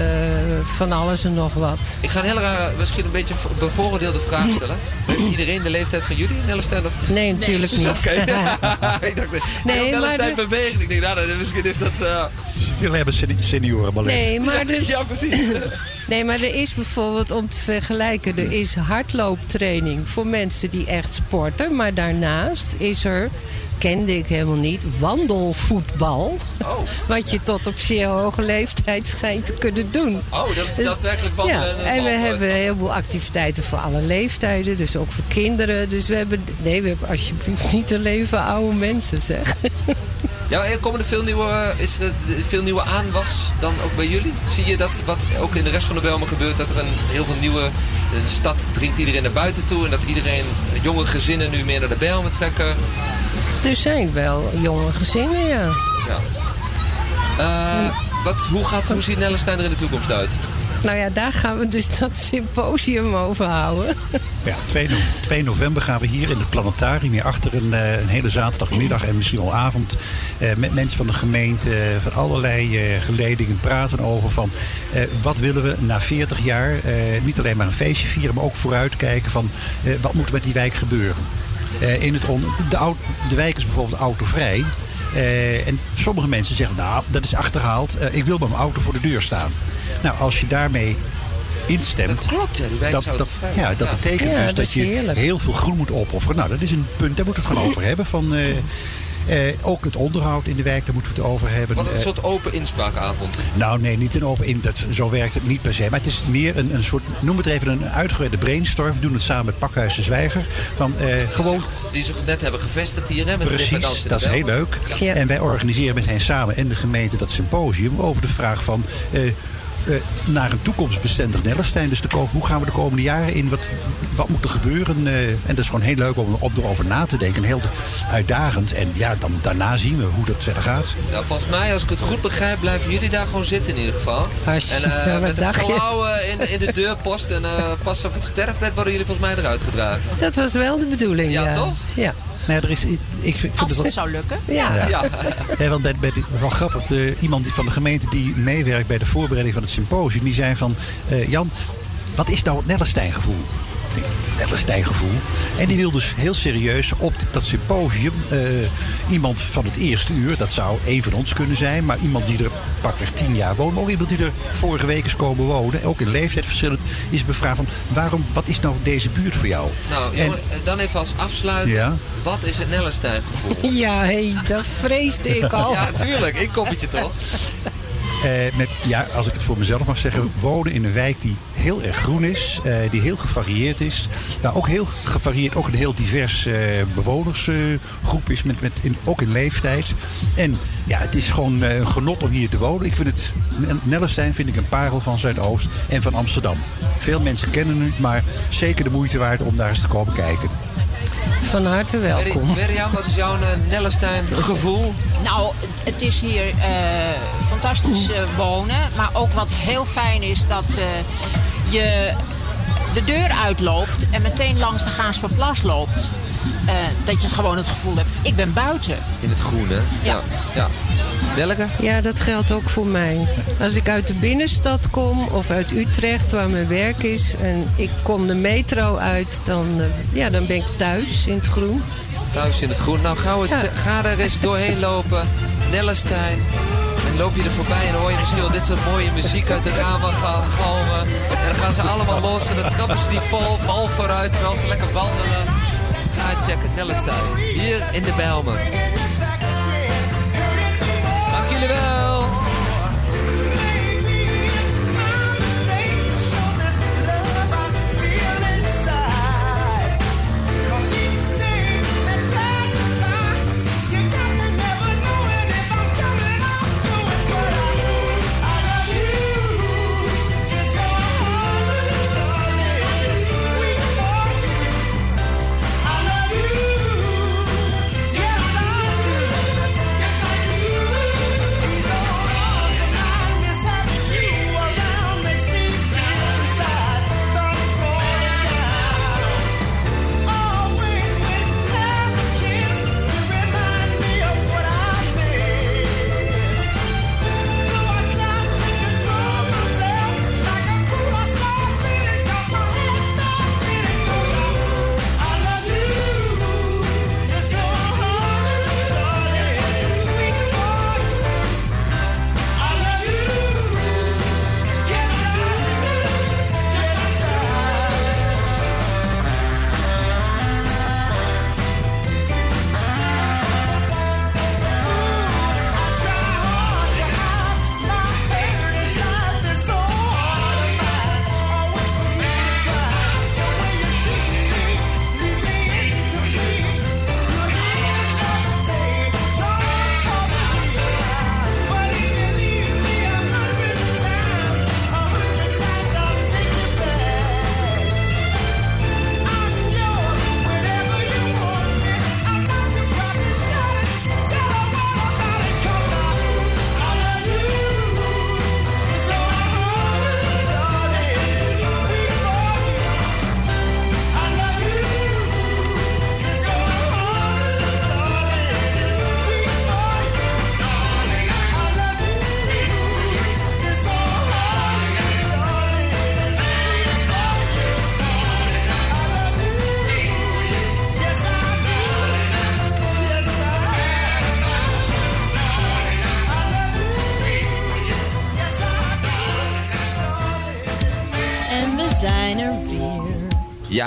van alles en nog wat. Ik ga een hele raar, misschien een beetje bevooroordeelde vraag stellen. Heeft iedereen de leeftijd van jullie, Nellestein? Of... Nee, natuurlijk niet. Oké. ik dacht, Nee, nee, maar Nellestein de- beweegt. Ik denk, nou, misschien heeft dat... eh, Jullie hebben seni- seniorenballet. Nee, maar er, ja, precies. nee, maar er is bijvoorbeeld om te vergelijken... er is hardlooptraining voor mensen die echt sporten. Maar daarnaast is er, kende ik helemaal niet, wandelvoetbal. Wat je tot op zeer hoge leeftijd schijnt te kunnen doen. Oh, dat is Dus- daadwerkelijk wandelen Ja, en een en we bal hebben een heleboel activiteiten voor alle leeftijden. Dus ook voor kinderen. Dus we hebben, nee, we hebben alsjeblieft niet alleen voor oude mensen, zeg. Ja, en komen er veel nieuwe, is er eh, veel nieuwe aanwas dan ook bij jullie? Zie je dat wat ook in de rest van de Belmen gebeurt, dat er een, heel veel nieuwe... De stad dringt iedereen naar buiten toe en dat iedereen, jonge gezinnen nu meer naar de Belmen trekken. Er zijn wel jonge gezinnen, ja. Ja. Eh, wat, hoe, gaat, hoe ziet Nellestein er in de toekomst uit? Nou ja, daar gaan we dus dat symposium over houden. Ja, 2, no- 2 november gaan we hier in het planetarium, hier achter een, eh, een hele zaterdagmiddag en misschien wel avond, eh, met mensen van de gemeente, eh, van allerlei eh, geledingen praten over van eh, wat willen we na 40 jaar, eh, niet alleen maar een feestje vieren, maar ook vooruitkijken van eh, wat moet er met die wijk gebeuren. Eh, in het on- de, de wijk is bijvoorbeeld autovrij. Eh, en sommige mensen zeggen, nou, dat is achterhaald. Eh, ik wil met mijn auto voor de deur staan. Nou, als je daarmee instemt... Dat klopt, die wijk dat, is dat, autovrij. ja, dat Ja. betekent Ja, dus dat je heerlijk. heel veel groen moet opofferen. Nou, dat is een punt, daar moeten we het gewoon over hebben. Van, eh, eh, ook het onderhoud in de wijk, daar moeten we het over hebben. Wat een Eh, soort open inspraakavond. nou, nee, niet een open in. Dat, zo werkt het niet per se. Maar het is meer een, een soort, noem het even een uitgebreide brainstorm. We doen het samen met Pakhuis de Zwijger. Van, eh, gewoon Die zich net hebben gevestigd hier, hè? Met de Precies, dat is heel leuk. Ja. En wij organiseren met hen samen en de gemeente dat symposium over de vraag van. Eh, naar een toekomstbestendig Nellestein. Dus de hoe gaan we de komende jaren in? Wat, wat moet er gebeuren? Eh, en dat is gewoon heel leuk om, om erover na te denken. En heel uitdagend. En ja, dan, daarna zien we hoe dat verder gaat. Nou, volgens mij, als ik het goed begrijp, blijven jullie daar gewoon zitten in ieder geval. Hartstikke, En eh, wat met een klauw in, de- in de deurpost en eh, pas op het sterfbed worden jullie volgens mij eruit gedragen. Dat was wel de bedoeling, ja. Ja, toch? Ja. Nou, ja, er is, ik vind, ik vind Als het wel, zou lukken. Ja. Ja. Want bij, bij de- wel grappig, de, iemand die van de gemeente die meewerkt bij de voorbereiding van het symposium, die zei van eh, Jan, wat is nou het Nellestein gevoel? Ik gevoel. En die wil dus heel serieus op dat symposium eh, iemand van het eerste uur, dat zou één van ons kunnen zijn, maar iemand die er pakweg tien jaar woont, maar ook iemand die er vorige week is komen wonen, ook in leeftijd verschillend, is bevraagd van waarom, wat is nou deze buurt voor jou? Nou, En- jongen, eh, dan even als afsluiter. Ja. Wat is het Nellestein gevoel? Ja, hé, dat vreesde ik al. Ja, tuurlijk. Ik koppetje toch? Eh, met, ja, als ik het voor mezelf mag zeggen, wonen in een wijk die heel erg groen is, eh, die heel gevarieerd is. Waar ook heel gevarieerd, ook een heel divers eh, bewonersgroep is, met, met in, ook in leeftijd. En ja, het is gewoon eh, een genot om hier te wonen. Ik vind het, Nellestein vind ik een parel van Zuidoost en van Amsterdam. Veel mensen kennen het, maar zeker de moeite waard om daar eens te komen kijken. Van harte welkom. Mirjam, wat is jouw Nellestein gevoel? Nou, het is hier eh, fantastisch eh, wonen. Maar ook wat heel fijn is dat eh, je de deur uitloopt en meteen langs de Gaansperplas loopt. Eh, dat je gewoon het gevoel hebt, ik ben buiten. In het groen, hè? Ja. ja. Welke? Ja, dat geldt ook voor mij. Als ik uit de binnenstad kom of uit Utrecht, waar mijn werk is... en ik kom de metro uit, dan, ja, dan ben ik thuis in het groen. Thuis in het groen. Nou, gauw het, Ja. ga er eens doorheen lopen. Nellestein. Loop je er voorbij en hoor je misschien wel dit soort mooie muziek uit de ramen gaan galmen. En dan gaan ze allemaal los en dan trappen ze die vol, bal vooruit terwijl ze lekker wandelen. Ga het checken, Nellestein. Hier in de Bijlmer. Dank jullie wel.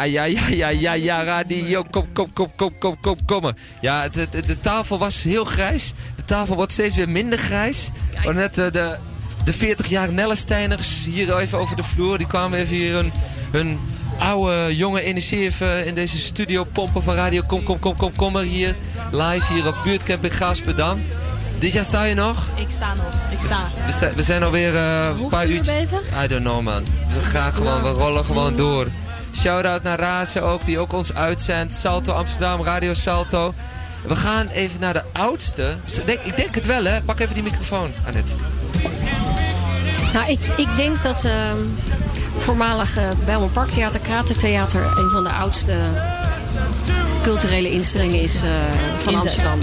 Ja, ja, ja, ja, ja, ja, radio. Kom, kom, kom, kom, kom, kom, kom. Ja, het- de tafel was heel grijs. De tafel wordt steeds weer minder grijs. Maar net eh, de, de 40 jaar Nellesteiners hier even over de vloer. Die kwamen even hier hun, hun oude, jonge energie even in deze studio pompen van radio. Kom, kom, kom, kom, kom maar hier. Live hier op buurtcamping Gaasperdam. Dit sta je nog? Ik sta nog. Ik sta. We, sta- we zijn alweer eh, een paar uur uurtjes... bezig? I don't know man. We gaan gewoon, we rollen gewoon door. Shout-out naar Raadse ook, die ook ons uitzendt. Salto Amsterdam, Radio Salto. We gaan even naar de oudste. Ik denk, het wel hè. Pak even die microfoon, Annette. Nou, ik, ik denk dat ehm, het voormalige Bijlmer Parktheater, Kratertheater, een van de oudste culturele instellingen is eh, van Amsterdam.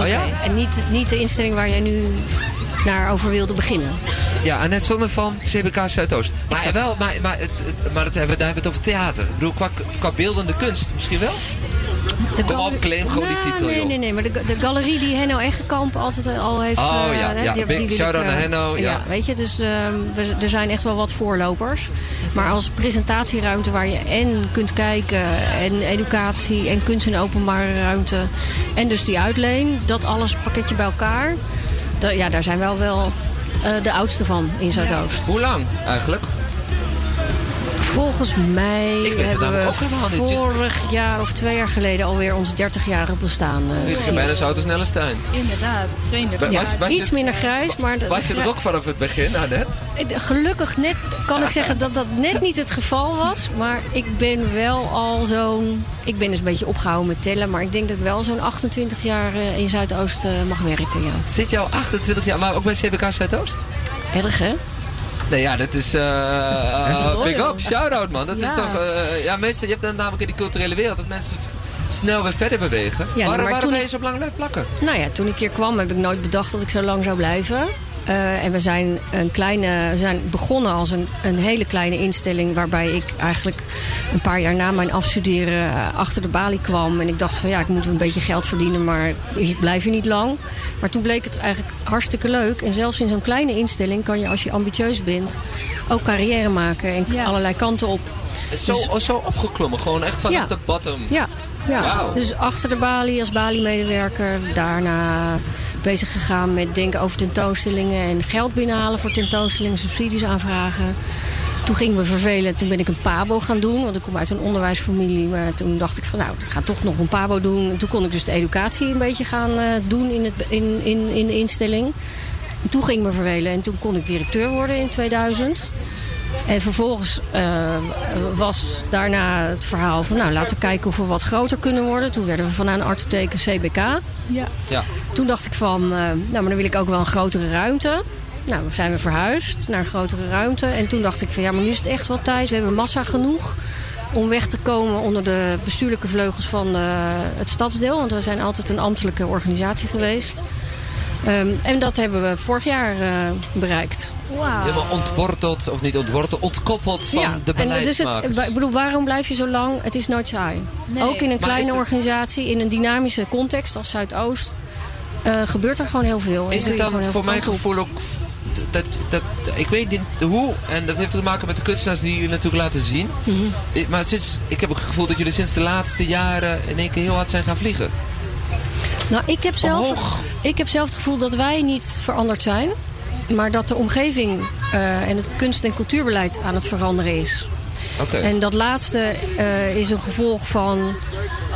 Oh ja? En niet, niet de instelling waar jij nu naar over wilde beginnen. Ja, Annette Zonne van CBK Zuidoost. Maar, Exact. wel, maar, maar, het, het- maar het, hebben daar hebben we het over theater. Ik bedoel, qua, qua beeldende kunst misschien wel? Kom gal- op, claim gewoon die Nou, titel, nee, joh. Nee, nee, maar de, de galerie die Henno Egekamp altijd al heeft... Oh, eh, ja, hè, ja. die- Big die shout-out eh, naar Henno, ja. weet je, dus ehm, we, er zijn echt wel wat voorlopers. Maar als presentatieruimte waar je en kunt kijken... en educatie en kunst in openbare ruimte... en dus die uitleen, dat alles pakketje bij elkaar... ja, daar zijn wel wel eh, de oudste van in Zuidoost. Hoe lang eigenlijk? Volgens mij Ik weet het hebben we ook helemaal niet. vorig jaar of twee jaar geleden alweer ons 30-jarig bestaan. eh, Dit is bijna zo oud als. Inderdaad, 32 Was- jaar. was je- Iets minder grijs, maar... de- Was je er ook vanaf het begin, Annette? Gelukkig net kan ik zeggen dat dat net niet het geval was. Maar ik ben wel al zo'n... Ik ben dus een beetje opgehouden met tellen. Maar ik denk dat ik wel zo'n 28 jaar eh, in Zuidoost eh, mag werken, ja. Zit je al 28 jaar, maar ook bij CBK Zuidoost? Erg, hè? Nee, ja, dat is... eh big up, shout-out, man. Dat is toch... ja, mensen, je hebt dan namelijk in die culturele wereld dat mensen snel weer verder bewegen. Ja, waarom maar waarom ben je zo lang blijven plakken? Nou ja, toen ik hier kwam heb ik nooit bedacht dat ik zo lang zou blijven. Eh, en we zijn, een kleine, we zijn begonnen als een, een hele kleine instelling... waarbij ik eigenlijk een paar jaar na mijn afstuderen eh, achter de balie kwam. En ik dacht van ja, ik moet een beetje geld verdienen, maar ik blijf hier niet lang. Maar toen bleek het eigenlijk hartstikke leuk. En zelfs in zo'n kleine instelling kan je, als je ambitieus bent... ook carrière maken en allerlei kanten op. Zo, Dus- zo opgeklommen, gewoon echt vanaf Ja. de bottom. Ja, ja. Wauw. dus achter de balie als balie-medewerker. Daarna bezig gegaan met denken over tentoonstellingen en geld binnenhalen voor tentoonstellingen, subsidies aanvragen. Toen ging me vervelen, toen ben ik een pabo gaan doen, want ik kom uit een onderwijsfamilie. Maar toen dacht ik van nou, ik ga toch nog een pabo doen. En toen kon ik dus de educatie een beetje gaan eh, doen in, het, in, in, in de instelling. En toen ging me vervelen en toen kon ik directeur worden in 2000. En vervolgens eh, was daarna het verhaal van... nou, laten we kijken of we wat groter kunnen worden. Toen werden we vanuit een een CBK. Ja. Ja. Toen dacht ik van, eh, nou, maar dan wil ik ook wel een grotere ruimte. Nou, we zijn we verhuisd naar een grotere ruimte. En toen dacht ik van, ja, maar nu is het echt wel tijd. We hebben massa genoeg om weg te komen onder de bestuurlijke vleugels van eh, het stadsdeel. Want we zijn altijd een ambtelijke organisatie geweest. Ehm, en dat hebben we vorig jaar eh, bereikt. Helemaal ontworteld, of niet ontworteld, ontkoppeld van de en dus het, beleidsmakers. ik bedoel, waarom blijf je zo lang? Het is nooit saai. Nee. Ook in een Maar kleine het- organisatie, in een dynamische context als Zuidoost, eh, gebeurt er gewoon heel veel. En Is het dan voor mijn gevoel ook... Dat, dat, ik weet niet de hoe, en dat heeft te maken met de kunstenaars die jullie natuurlijk laten zien. Mhm. Eh, Maar sinds, ik heb ook het gevoel dat jullie sinds de laatste jaren in één keer heel hard zijn gaan vliegen. Nou, ik heb, zelf, Omhoog. ik heb zelf het gevoel dat wij niet veranderd zijn. Maar dat de omgeving eh, en het kunst- en cultuurbeleid aan het veranderen is. Oké. En dat laatste eh, is een gevolg van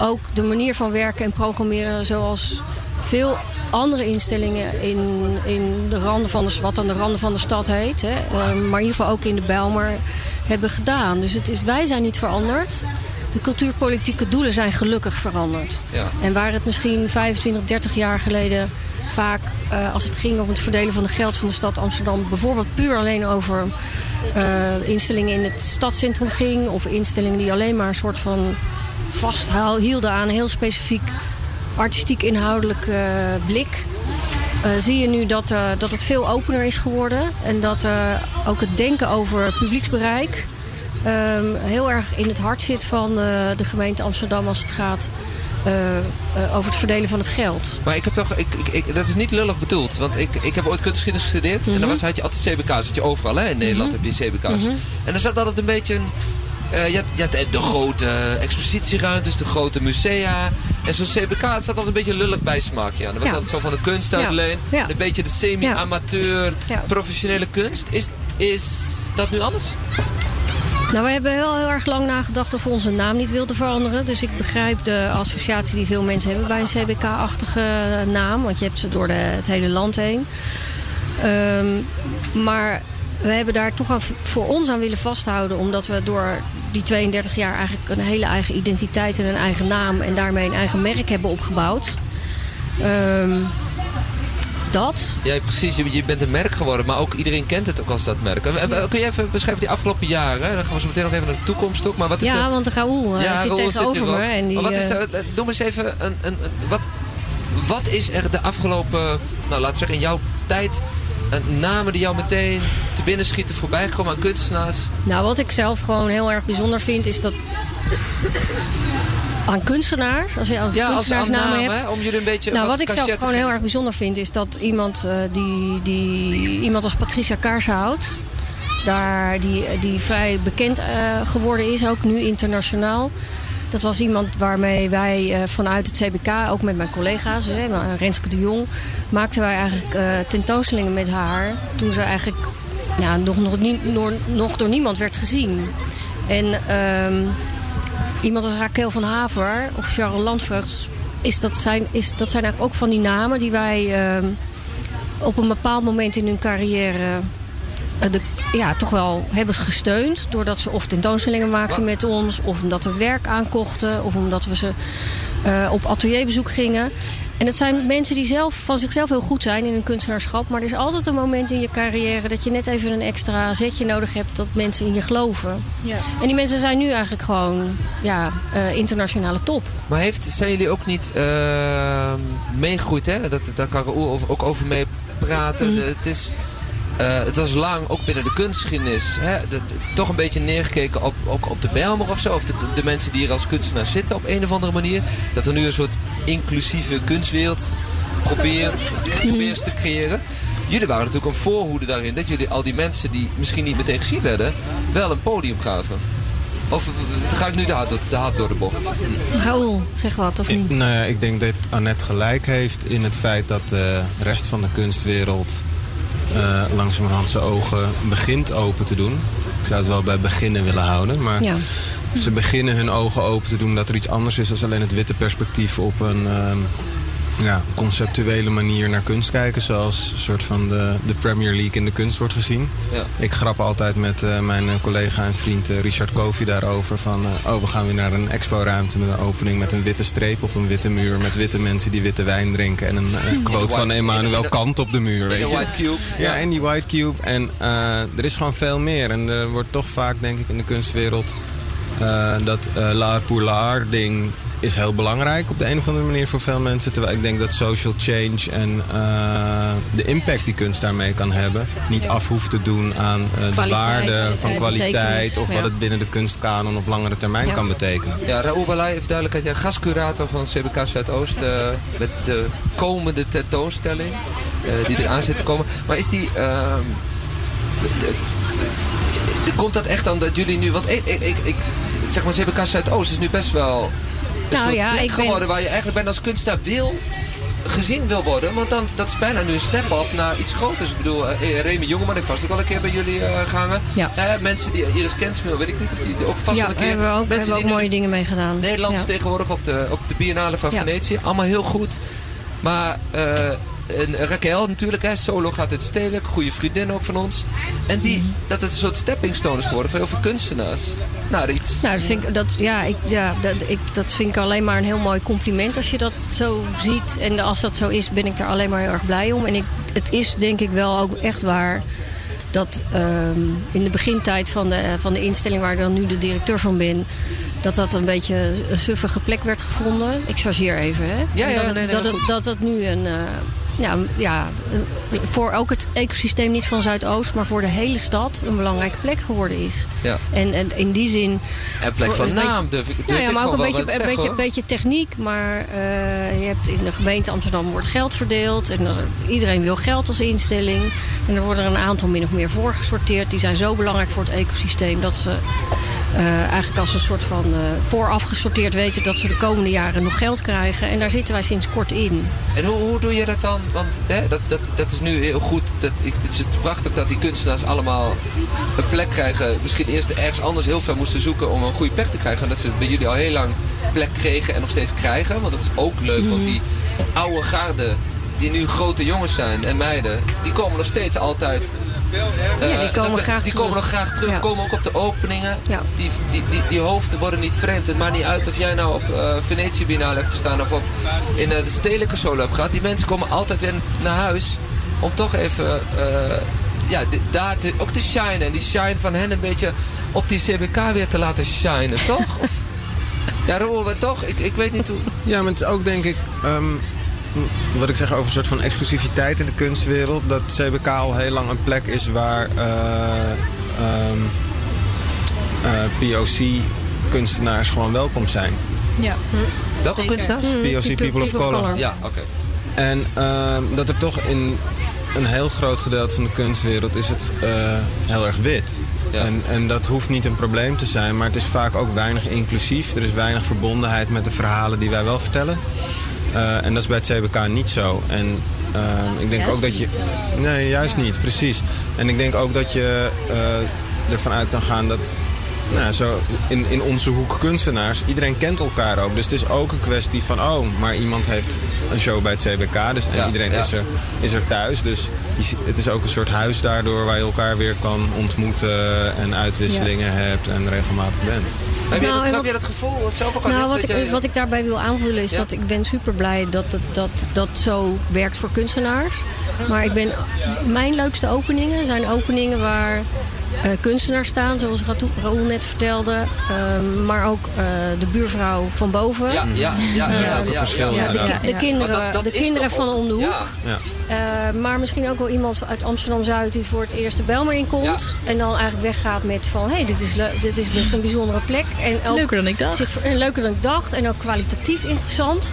ook de manier van werken en programmeren zoals veel andere instellingen in, in de randen van de, wat aan de randen van de stad heet. Hè, eh, maar in ieder geval ook in de Bijlmer hebben gedaan. Dus het is, wij zijn niet veranderd. De cultuurpolitieke doelen zijn gelukkig veranderd. Ja. En waar het misschien 25, 30 jaar geleden vaak, eh, als het ging om het verdelen van het geld van de stad Amsterdam, bijvoorbeeld puur alleen over eh, instellingen in het stadscentrum ging, of instellingen die alleen maar een soort van vasthielden aan een heel specifiek artistiek inhoudelijk blik. eh, zie je nu dat, dat het veel opener is geworden. En dat ook het denken over publieksbereik ehm, heel erg in het hart zit van de gemeente Amsterdam als het gaat over het verdelen van het geld. Maar ik heb toch, ik, ik, ik- dat is niet lullig bedoeld. Want ik, ik heb ooit kunstgeschiedenis gestudeerd. En dan was, had je altijd CBK's. Had je overal hè? in Nederland Mhm. heb je CBK's. Mhm. En dan zat altijd een beetje een Eh, je, hebt, je de grote expositieruimtes, de grote musea. En zo'n CBK het staat altijd een beetje lullig bijsmaak. Ja. Dat was Ja. altijd zo van de kunst. Ja. Ja. Een beetje de semi-amateur, professionele kunst. Is, is dat nu anders? Nou, we hebben wel heel erg lang nagedacht of we onze naam niet wilden veranderen. Dus ik begrijp de associatie die veel mensen hebben bij een CBK-achtige naam. Want je hebt ze door het hele land heen. Ehm, maar we hebben daar toch aan, voor ons aan willen vasthouden. Omdat we door die 32 jaar eigenlijk een hele eigen identiteit en een eigen naam... en daarmee een eigen merk hebben opgebouwd. Ehm, dat. Ja, precies. Je, je bent een merk geworden, maar ook iedereen kent het ook als dat merk. Eh, eh, Kun je even beschrijven die afgelopen jaren? Dan gaan we zo meteen nog even naar de toekomst ook. Maar wat is Ja, de... want de Raoul eh, zit Raoul tegenover me. En die, maar wat is de, noem eens even een, een, een- wat, wat is er de afgelopen, nou laten we zeggen in jouw tijd, een namen die jou meteen te binnen schieten voorbij gekomen aan kunstenaars? Nou, wat ik zelf gewoon heel erg bijzonder vind, is dat aan kunstenaars, als je over Ja, kunstenaarsnamen aan naam, hebt. hè, om jullie een beetje nou, wat wat ik zelf gewoon heel erg bijzonder vind, is dat iemand, eh, die, die, iemand als Patricia Kaarshout, daar, die, die vrij bekend eh, geworden is, ook nu internationaal. Dat was iemand waarmee wij eh, vanuit het CBK, ook met mijn collega's, hè, Renske de Jong, maakten wij eigenlijk tentoonstellingen met haar. Toen ze eigenlijk ja, nog, nog, niet, nog, nog door niemand werd gezien. En ehm, iemand als Raquel van Haver of Charles Landvreugd, is dat, zijn, is, dat zijn eigenlijk ook van die namen die wij ehm, op een bepaald moment in hun carrière eh, de, ja, toch wel hebben gesteund. Doordat ze of tentoonstellingen maakten met ons, of omdat we werk aankochten, of omdat we ze eh, op atelierbezoek gingen. En het zijn mensen die zelf van zichzelf heel goed zijn in hun kunstenaarschap. Maar er is altijd een moment in je carrière dat je net even een extra zetje nodig hebt dat mensen in je geloven. Ja. En die mensen zijn nu eigenlijk gewoon ja, eh, internationale top. Maar heeft, zijn jullie ook niet uh, meegegroeid, hè? Dat, daar kan Raoul ook over mee praten. Mm. De- het, is, eh, het was lang, ook binnen de kunstgeschiedenis, hè? de- de- toch een beetje neergekeken op, ook op de Bijlmer of zo. Of de, de mensen die hier als kunstenaar zitten op een of andere manier. Dat er nu een soort inclusieve kunstwereld probeert, probeert te creëren. Jullie waren natuurlijk een voorhoede daarin. Dat jullie al die mensen die misschien niet meteen gezien werden, wel een podium gaven. Of eh, ga ik nu de hart, door- de hart door de bocht? Raoul, zeg wat of Ik, niet? nou ja, ik denk dat Annette gelijk heeft in het feit dat de rest van de kunstwereld eh, langzamerhand zijn ogen begint open te doen. Ik zou het wel bij beginnen willen houden, maar Ja. ze beginnen hun ogen open te doen dat er iets anders is dan alleen het witte perspectief op een ehm, ja, conceptuele manier naar kunst kijken. Zoals een soort van de, de Premier League in de kunst wordt gezien. Ja. Ik grap altijd met eh, mijn eh, collega en vriend eh, Richard Kofi daarover. Van, oh, we gaan weer naar een expo-ruimte met een opening met een witte streep op een witte muur. Met witte mensen die witte wijn drinken. En een quote van Emmanuel Kant op de muur. In Weet je? White Cube. Ja, en die White Cube. En er is gewoon veel meer. En er wordt toch vaak, denk ik, in de kunstwereld... dat l'art pour l'art ding is heel belangrijk op de een of andere manier voor veel mensen. Terwijl ik denk dat social change en eh, de impact die kunst daarmee kan hebben... niet af hoeft te doen aan eh, de waarde van en kwaliteit... of wat het binnen de kunstkanon op langere termijn Ja. kan betekenen. Ja, Raoul Balai heeft duidelijkheid. Ja, gastcurator van CBK Zuidoost. eh, met de komende tentoonstelling. eh, die eraan zit te komen. Maar is die... ehm, de- de- de- komt dat echt dan dat jullie nu... Want ik, ik, ik, ik- zeg maar CBK Zuidoost is nu best wel... Een Nou soort ja, plek ik ben- geworden waar je eigenlijk bent als kunstenaar wil gezien wil worden. Want dan, dat is bijna nu een step-up naar iets groters. Ik bedoel, eh, Remy Jongeman heeft vast ook al een keer bij jullie eh, gehangen. Ja. Mensen die, Iris Kensmil, weet ik niet of die ook vast ja, wel een keer... mensen hebben we ook die mooie dingen mee gedaan. Nederland Ja. vertegenwoordigd op de, op de Biennale van Ja. Venetië. Allemaal heel goed. Maar en Raquel natuurlijk, hè, solo gaat het stedelijk. Goede vriendin ook van ons. En die, Mhm. dat het een soort stepping stone is geworden voor heel veel kunstenaars. Nou, iets. Nou, dat vind ik, dat, ja, ik, ja dat, ik, dat vind ik alleen maar een heel mooi compliment als je dat zo ziet. En als dat zo is, ben ik daar alleen maar heel erg blij om. En ik, het is denk ik wel ook echt waar dat ehm, in de begintijd van de, van de instelling waar ik dan nu de directeur van ben... dat dat een beetje een suffige plek werd gevonden. Ik chargeer even, hè? Ja, ja, dat, het- nee, nee, dat, dat het nu een... eh, ja, ja, een- voor ook het ecosysteem niet van Zuidoost, maar voor de hele stad een belangrijke plek geworden is. Ja. En, en in die zin. En plek van een naam durf ik durf Nou ja, maar ook een beetje, een beetje, beetje techniek. Maar eh, je hebt in de gemeente Amsterdam wordt geld verdeeld. En er- iedereen wil geld als instelling. En er worden er een aantal min of meer voorgesorteerd. Die zijn zo belangrijk voor het ecosysteem dat ze eh, eigenlijk als een soort van eh, vooraf gesorteerd weten dat ze de komende jaren nog geld krijgen. En daar zitten wij sinds kort in. En hoe, hoe doe je dat dan? Want hè, dat, dat, dat is nu heel goed. Dat, ik, het is prachtig dat die kunstenaars allemaal een plek krijgen. Misschien eerst ergens anders heel ver moesten zoeken om een goede plek te krijgen. En dat ze bij jullie al heel lang plek kregen en nog steeds krijgen. Want dat is ook leuk, want die oude garde die nu grote jongens zijn en meiden, die komen nog steeds altijd. Ja, die eh, komen dat- graag die terug. komen nog graag terug, Ja. komen ook op de openingen. Ja. Die, die, die, die hoofden worden niet vreemd. Het maakt niet uit of jij nou op eh Venetië Biennale hebt gestaan of op, in eh, de stedelijke solo hebt gehad. Die mensen komen altijd weer naar huis om toch even eh, ja, daar te- ook te shinen. En die shine van hen een beetje op die CBK weer te laten shinen, toch? Of, ja, Roel, we toch? Ik, ik weet niet hoe... Ja, maar het is ook denk ik... ehm, wat ik zeg over een soort van exclusiviteit in de kunstwereld... dat CBK al heel lang een plek is waar eh, ehm, eh, POC-kunstenaars gewoon welkom zijn. Ja. Welke kunstenaars? POC, People of Color. Ja, oké. En ehm, dat er toch in een heel groot gedeelte van de kunstwereld is het eh, heel erg wit. En, en dat hoeft niet een probleem te zijn, maar het is vaak ook weinig inclusief. Er is weinig verbondenheid met de verhalen die wij wel vertellen. Eh, en dat is bij het CBK niet zo. En ehm, ik denk Juist ook dat je. niet. Nee, juist niet, precies. En ik denk ook dat je eh, ervan uit kan gaan dat. Nou, zo in, in onze hoek kunstenaars, iedereen kent elkaar ook. Dus het is ook een kwestie van, oh, maar iemand heeft een show bij het CBK. Dus, en Ja, iedereen ja. is, er, is er thuis. Dus het is ook een soort huis daardoor waar je elkaar weer kan ontmoeten. En uitwisselingen hebt en regelmatig bent. Heb, je Nou, dat, heb je wat- dat gevoel zelf ook al Nou, net, wat dat ik, jij- wat ik daarbij wil aanvullen is Ja? dat ik ben super blij dat het dat, dat zo werkt voor kunstenaars. Maar ik ben, mijn leukste openingen zijn openingen waar eh, kunstenaars staan, zoals Raoul net vertelde. ehm, maar ook eh, de buurvrouw van boven. Ja, ja, ja, Eh, ja, ja, verschil, ja, ja, de, ja. ki- de kinderen, Maar dat- dat de kinderen van om de hoek. Ja. Ja. Eh, maar misschien ook wel iemand uit Amsterdam-Zuid die voor het eerst de Bijlmer inkomt. En dan eigenlijk weggaat met van, hé, hey, dit, is dit is best een bijzondere plek. En ook Leuker dan ik dacht. zich- en leuker dan ik dacht. En ook kwalitatief interessant.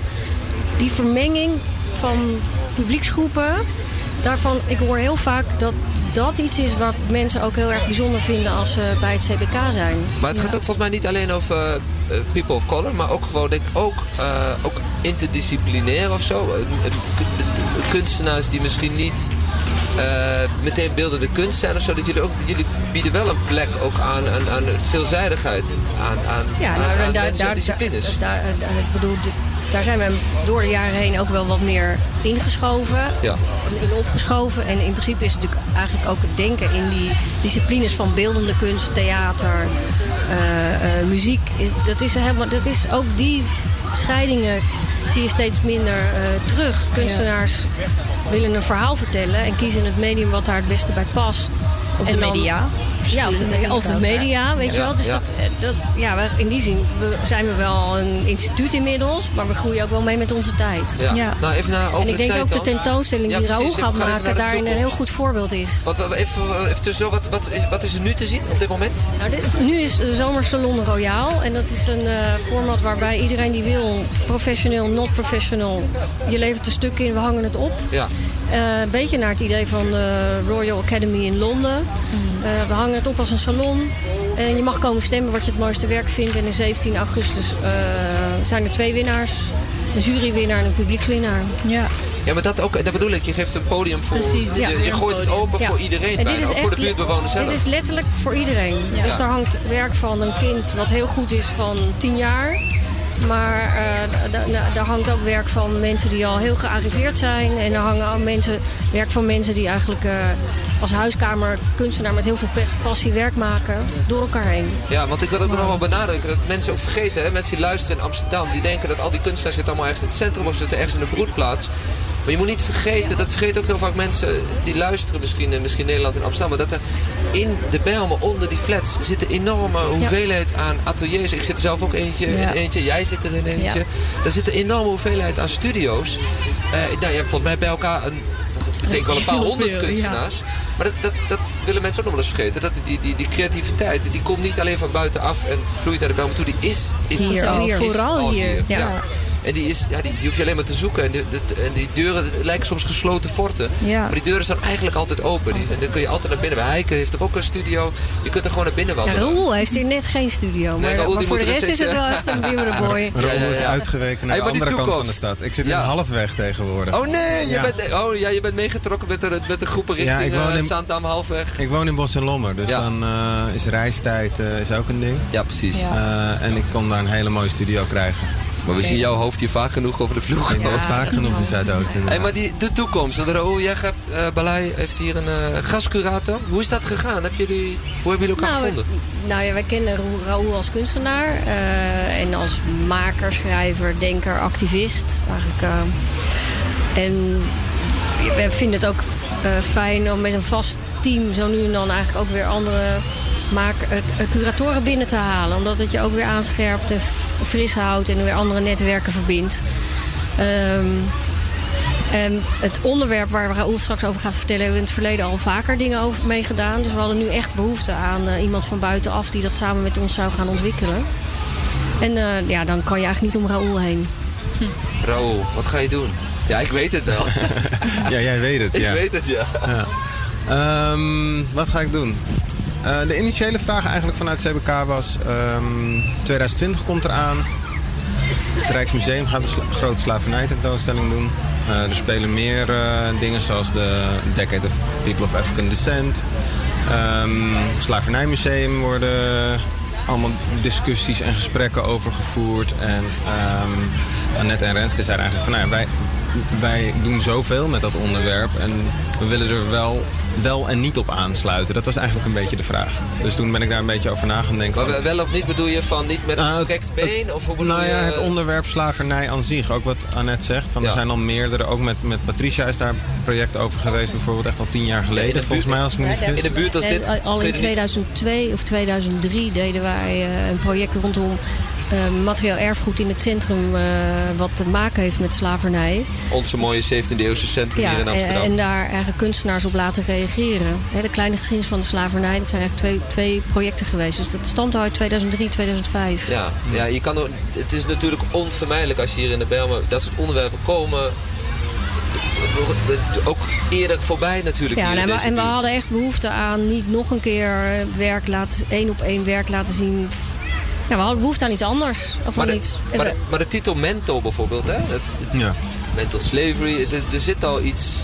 Die vermenging van publieksgroepen. Daarvan, ik hoor heel vaak dat dat iets is wat mensen ook heel erg bijzonder vinden als ze bij het CBK zijn. Maar het Ja. gaat ook volgens mij niet alleen over eh, eh, people of color, maar ook gewoon denk ik ook, eh, ook interdisciplinair of zo. Kunstenaars die misschien niet meteen beeldende kunst zijn of zo. Dat jullie ook, jullie bieden wel een plek ook aan, aan, veelzijdigheid. Aan, aan, Ja, nou, aan daar, mensen en daar, disciplines. daar, ik bedoel, daar zijn we door de jaren heen ook wel wat meer ingeschoven. Ja. In opgeschoven. En in principe is het natuurlijk eigenlijk ook het denken in die disciplines van beeldende kunst, theater, eh, eh, muziek. Is, dat, is helemaal, dat is ook die scheidingen zie je steeds minder eh, terug. Kunstenaars willen een verhaal vertellen en kiezen het medium wat daar het beste bij past. Of de En dan- media. Ja, of de, of de media, weet je wel. Dus ja. Dat, eh, dat, ja, in die zin we- zijn we wel een instituut inmiddels, maar we groeien ook wel mee met onze tijd. Ja. Ja. Nou, even naar over En ik denk tijd ook de tentoonstelling Ja, die. Raoul gaat maken de daarin een heel goed voorbeeld is. Wat, even, even tussendoor, wat, wat, is, wat is er nu te zien op dit moment? Nou, dit- nu is de Zomersalon Royaal. En dat is een eh, format waarbij iedereen die wil, professioneel, not professional, je levert een stuk in, we hangen het op. Ja. Eh, een beetje naar het idee van de Royal Academy in Londen. Eh, we hangen het op als een salon. En je mag komen stemmen wat je het mooiste werk vindt. En in 17 augustus eh, zijn er twee winnaars. Een jurywinnaar en een publiekswinnaar. Ja. Ja, maar dat ook, dat bedoel ik. Je geeft een podium voor. Precies, je, ja. je gooit het open Ja. voor iedereen En bijna. Ook voor de buurtbewoners zelf. Dit is letterlijk voor iedereen. Ja. Dus daar hangt werk van een kind wat heel goed is van 10 jaar. Maar eh, da- da- daar hangt ook werk van mensen die al heel gearriveerd zijn. En er hangen ook mensen, werk van mensen die eigenlijk eh, als huiskamer kunstenaar met heel veel passie werk maken. Door elkaar heen. Ja, want ik wil ook nog wel benadrukken dat mensen ook vergeten, hè, mensen die luisteren in Amsterdam, die denken dat al die kunstenaars zitten allemaal ergens in het centrum of zitten ergens in de broedplaats. Maar je moet niet vergeten, dat vergeten ook heel vaak mensen die luisteren misschien in misschien Nederland en Amsterdam, maar dat er in de Bijlmer, onder die flats, zit een enorme hoeveelheid aan ateliers. Ik zit er zelf ook eentje in eentje, jij zit er in eentje. Er zit een enorme hoeveelheid aan studio's. Eh, nou, je hebt volgens mij bij elkaar een, ik denk wel een paar honderd kunstenaars. Maar dat, dat, dat willen mensen ook nog wel eens vergeten. Dat die, die, die creativiteit, die komt niet alleen van buitenaf en vloeit naar de Bijlmer toe. Die is in Hier al, is vooral al hier. Ja. Ja. En die, is, ja, die, die hoef je alleen maar te zoeken. En, de, de- en die deuren lijken soms gesloten forten. Ja. Maar die deuren staan eigenlijk altijd open. Die, en dan kun je altijd naar binnen. Bij Heike heeft er ook een studio. Je kunt er gewoon naar binnen Ja, wandelen. Raoul heeft hier net geen studio. Maar, Raoul, maar die voor moet de rest is het wel echt een boy. Raoul is ja. uitgeweken naar Hey, de andere kant van de stad. Ik zit Ja. in halfweg tegenwoordig. Oh nee, je, Ja. bent, oh, ja, je bent meegetrokken met de, met de groepen Ja, richting ik woon eh, Zaandam halfweg. Ik woon in Bos en Lommer, dus Ja. dan eh, is reistijd eh, is ook een ding. Ja, precies. Eh, en ik kon daar een hele mooie studio krijgen. Maar we zien jouw hoofd hier vaak genoeg over de vloer. Ik woon vaak genoeg in Zuidoost Hey, maar die, de toekomst. Raoul, jij gaat, eh Balai heeft hier een eh gastcurator. Hoe is dat gegaan? Heb jullie, hoe hebben jullie elkaar Nou, gevonden? Nou ja, wij kennen Ra- Raoul als kunstenaar. eh, en als maker, schrijver, denker, activist. Eigenlijk, eh, en we vinden het ook eh, fijn om met een vast team zo nu en dan eigenlijk ook weer andere maak, eh, curatoren binnen te halen. Omdat het je ook weer aanscherpt en fris houdt en weer andere netwerken verbindt. Ehm, en het onderwerp waar Raoul straks over gaat vertellen... hebben we in het verleden al vaker dingen over meegedaan. Dus we hadden nu echt behoefte aan eh, iemand van buitenaf... die dat samen met ons zou gaan ontwikkelen. En eh, ja, dan kan je eigenlijk niet om Raoul heen. Raoul, wat ga je doen? Ja, ik weet het wel. ja, jij weet het. ik ja. weet het, ja. Ja. Ehm, wat ga ik doen? Eh, de initiële vraag eigenlijk vanuit CBK was... ehm, 2020 komt eraan. Het Rijksmuseum gaat een grote slavernij-tentoonstelling doen. Eh, er spelen meer eh, dingen zoals de Decade of People of African Descent. Ehm Slavernijmuseum worden allemaal discussies en gesprekken over gevoerd. En ehm Annette en Renske zeiden eigenlijk van... Nou wij, wij doen zoveel met dat onderwerp en we willen er wel, wel en niet op aansluiten. Dat was eigenlijk een beetje de vraag. Dus toen ben ik daar een beetje over na gaan denken. Maar wel of niet bedoel je van niet met een Nou, gestrekt been? Of hoe bedoel Nou ja, je? het onderwerp slavernij aan zich. Ook wat Annette zegt. Van, Er zijn al meerdere. Ook met, met Patricia is daar een project over geweest. Bijvoorbeeld echt al tien jaar geleden. volgens mij als ik me niet vergis. In de buurt als dit... Al in je niet- 2002 of 2003 deden wij eh, een project rondom eh, materieel erfgoed in het centrum... eh, wat te maken heeft met slavernij. Onze mooie 17e eeuwse centrum hier in en, Amsterdam. en daar eigenlijk kunstenaars op laten reageren. De kleine geschiedenis van de slavernij, dat zijn eigenlijk twee, twee projecten geweest. Dus dat stamt uit 2003, 2005. Ja, ja je kan het is natuurlijk onvermijdelijk als je hier in de Bijlmer dat soort onderwerpen komen. Ook eerder voorbij natuurlijk Ja, nee, maar, deze en we hadden echt behoefte aan niet nog een keer werk laten, één op één werk laten zien. Ja, we hadden behoefte aan iets anders. Of maar, de, iets. Maar, de, maar de titel mental bijvoorbeeld, hè? Het, het- Ja. Mental slavery, er zit al iets...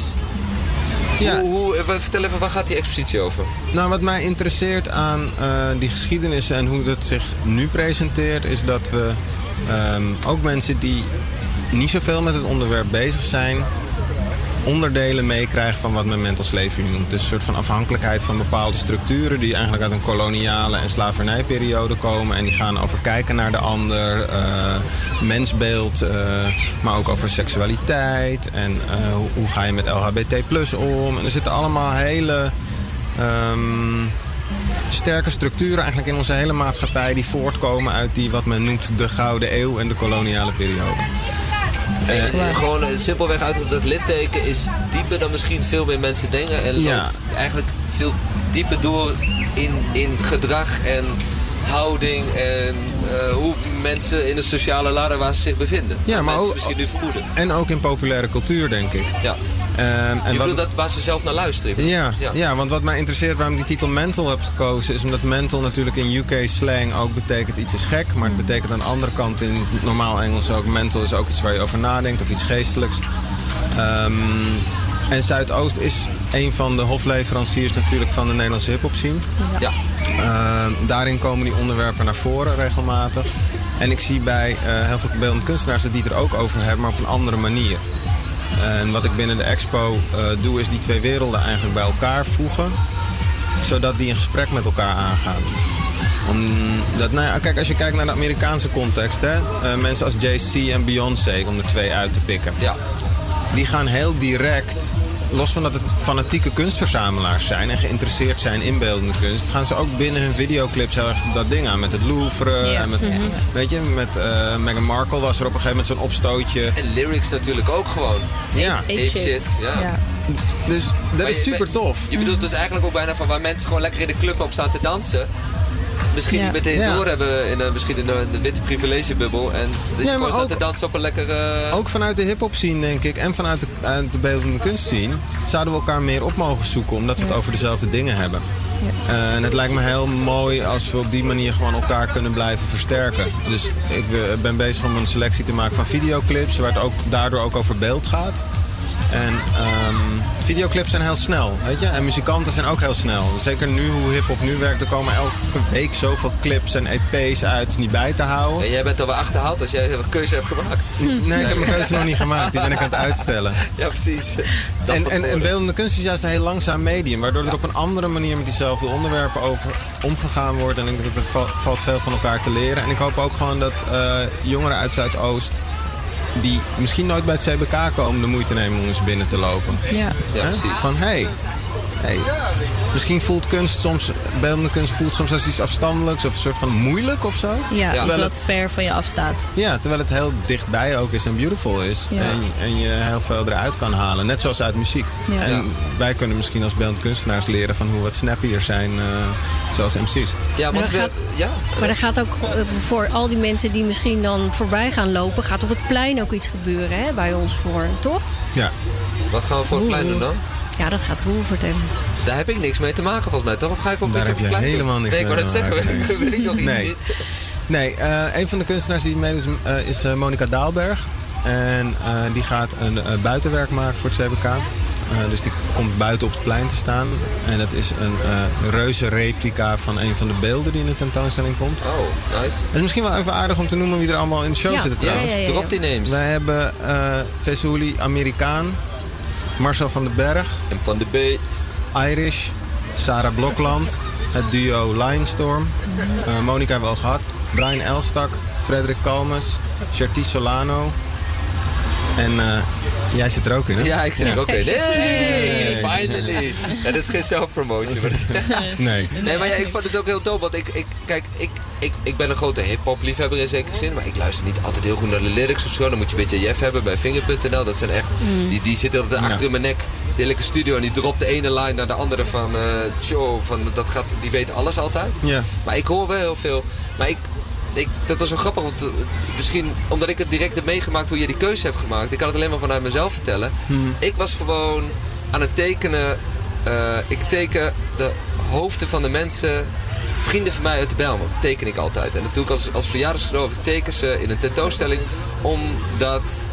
Ja. Hoe, hoe, eh, vertel even, waar gaat die expositie over? Nou, wat mij interesseert aan eh, die geschiedenis en hoe dat zich nu presenteert... is dat we ehm, ook mensen die niet zoveel met het onderwerp bezig zijn... onderdelen meekrijgen van wat men mental slavery noemt. Dus een soort van afhankelijkheid van bepaalde structuren... die eigenlijk uit een koloniale en slavernijperiode komen. En die gaan over kijken naar de ander, eh, mensbeeld... eh, maar ook over seksualiteit en eh, hoe, hoe ga je met LHBT plus om. En er zitten allemaal hele ehm, sterke structuren eigenlijk in onze hele maatschappij... die voortkomen uit die wat men noemt de Gouden Eeuw en de koloniale periode. Eh, gewoon eh, simpelweg uit dat litteken is dieper dan misschien veel meer mensen denken. En Ja. loopt eigenlijk veel dieper door in, in gedrag en houding en eh, hoe mensen in de sociale ladder waar ze zich bevinden. Ja, maar mensen ook- misschien nu vermoeden. En ook in populaire cultuur, denk ik. Ja. Ehm, en wat- dat waar ze zelf naar luisteren? Ja, ja. ja. want wat mij interesseert waarom ik die titel mental heb gekozen... is omdat mental natuurlijk in UK slang ook betekent iets is gek. Maar het betekent aan de andere kant in normaal Engels ook... mental is ook iets waar je over nadenkt of iets geestelijks. Ehm, en Zuidoost is een van de hofleveranciers natuurlijk van de Nederlandse hip-hop scene. Ja. Ehm, daarin komen die onderwerpen naar voren regelmatig. En ik zie bij eh, heel veel beeldend kunstenaars dat die het er ook over hebben, maar op een andere manier. En wat ik binnen de expo eh, doe, is die twee werelden eigenlijk bij elkaar voegen. Zodat die een gesprek met elkaar aangaan. Omdat, nou ja, kijk, als je kijkt naar de Amerikaanse context, hè, eh, mensen als Jay-Z en Beyoncé, om er twee uit te pikken. Ja. Die gaan heel direct, los van dat het fanatieke kunstverzamelaars zijn en geïnteresseerd zijn in beeldende kunst, gaan ze ook binnen hun videoclips heel erg dat ding aan. Met het Louvre Ja. en met, Mhm. weet je, met eh, Meghan Markle was er op een gegeven moment zo'n opstootje. En lyrics natuurlijk ook gewoon. Ja. Ape shit. Ja. Dus dat Maar is je- super tof. Je bedoelt dus eigenlijk ook bijna van waar mensen gewoon lekker in de club op staan te dansen. Misschien Ja. niet meteen Ja. doorhebben in een, misschien in de, de witte privilegebubbel. En dat Ja, je maar gewoon te dansen op een lekkere... Ook vanuit de hip-hop scene, denk ik, en vanuit de, beeldende kunst scene, zouden we elkaar meer op mogen zoeken, omdat we het over dezelfde dingen hebben. Eh, en het lijkt me heel mooi als we op die manier gewoon elkaar kunnen blijven versterken. Dus ik eh, ben bezig om een selectie te maken van videoclips, waar het ook, daardoor ook over beeld gaat. En ehm, videoclips zijn heel snel, weet je. En muzikanten zijn ook heel snel. Zeker nu, hoe hip-hop nu werkt, er komen elke week zoveel clips en EP's uit, niet bij te houden. En jij bent alweer achterhaald als jij een keuze hebt gemaakt. Nee, ik heb mijn keuze nog niet gemaakt. Die ben ik aan het uitstellen. Ja, precies. Dat En, en, en beeldende kunst is juist een heel langzaam medium. Waardoor er op een andere manier met diezelfde onderwerpen over omgegaan wordt. En ik denk dat er val- valt veel van elkaar te leren. En ik hoop ook gewoon dat eh, jongeren uit Zuidoost... die misschien nooit bij het CBK komen... de moeite nemen om eens binnen te lopen. Ja. Ja, precies. Van, hé, hey, hey, misschien voelt kunst soms... beeldende kunst voelt soms als iets afstandelijks... of een soort van moeilijk of zo. Ja, Terwijl het- ver van je afstaat. ja, terwijl het heel dichtbij ook is en beautiful is. Ja. En, en je heel veel eruit kan halen. Net zoals uit muziek. Ja. En Ja. wij kunnen misschien als beeldend kunstenaars leren van hoe we wat snappier zijn. eh, zoals MC's. Ja, want we... Ja? Maar er gaat ook eh, voor al die mensen die misschien dan voorbij gaan lopen... gaat op het plein ook iets gebeuren hè, bij ons voor, toch? Ja. Wat gaan we voor het plein doen dan? Ja, dat gaat Roel vertellen. Daar heb ik niks mee te maken volgens mij, toch? Of ga ik ook Daar heb op het je helemaal niks nee, ik wou te zeggen, weet, nee. ik nog iets Nee. niet. Nee, eh, een van de kunstenaars die meedoet is, eh, is eh, Monica Daalberg. En eh, die gaat een eh, buitenwerk maken voor het CBK. Eh, dus die komt buiten op het plein te staan. En dat is een eh reuze replica van een van de beelden die in de tentoonstelling komt. Oh, nice. Het is misschien wel even aardig om te noemen wie er allemaal in de show Ja, zitten ja, trouwens. ja, ja, ja. Drop die names. Wij hebben eh Vesouli Amerikaan, Marcel van den Berg. En van de B. Irish, Sarah Blokland, het duo Lionstorm. eh Monica hebben we al gehad. Brian Elstak, Frederik Kalmes, Sherty Solano. En eh, jij zit er ook in, hè? Ja, ik zit er ook in. Hey, Nee. finally. Ja, dit is geen self-promotion. maar- Nee. Nee, maar ja, ik vond het ook heel dope. Want ik, ik, kijk, ik, ik, ik ben een grote hip-hop liefhebber in zekere zin. Maar ik luister niet altijd heel goed naar de lyrics of zo. Dan moet je een beetje Jeff hebben bij Finger.nl. Dat zijn echt. Mm. Die, die zit altijd Ja. achter in mijn nek. Die hele studio. En die dropt de ene line naar de andere van. eh Joe, van dat gaat, die weet alles altijd. Ja. Maar ik hoor wel heel veel. Maar ik. Ik, dat was zo grappig, want eh, misschien omdat ik het direct heb meegemaakt hoe je die keuze hebt gemaakt. Ik kan het alleen maar vanuit mezelf vertellen. Hmm. Ik was gewoon aan het tekenen. eh, ik teken de hoofden van de mensen, vrienden van mij uit de Bijlmer. teken ik altijd. En ik als, als verjaardagscadeau. Ik teken ze in een tentoonstelling. Omdat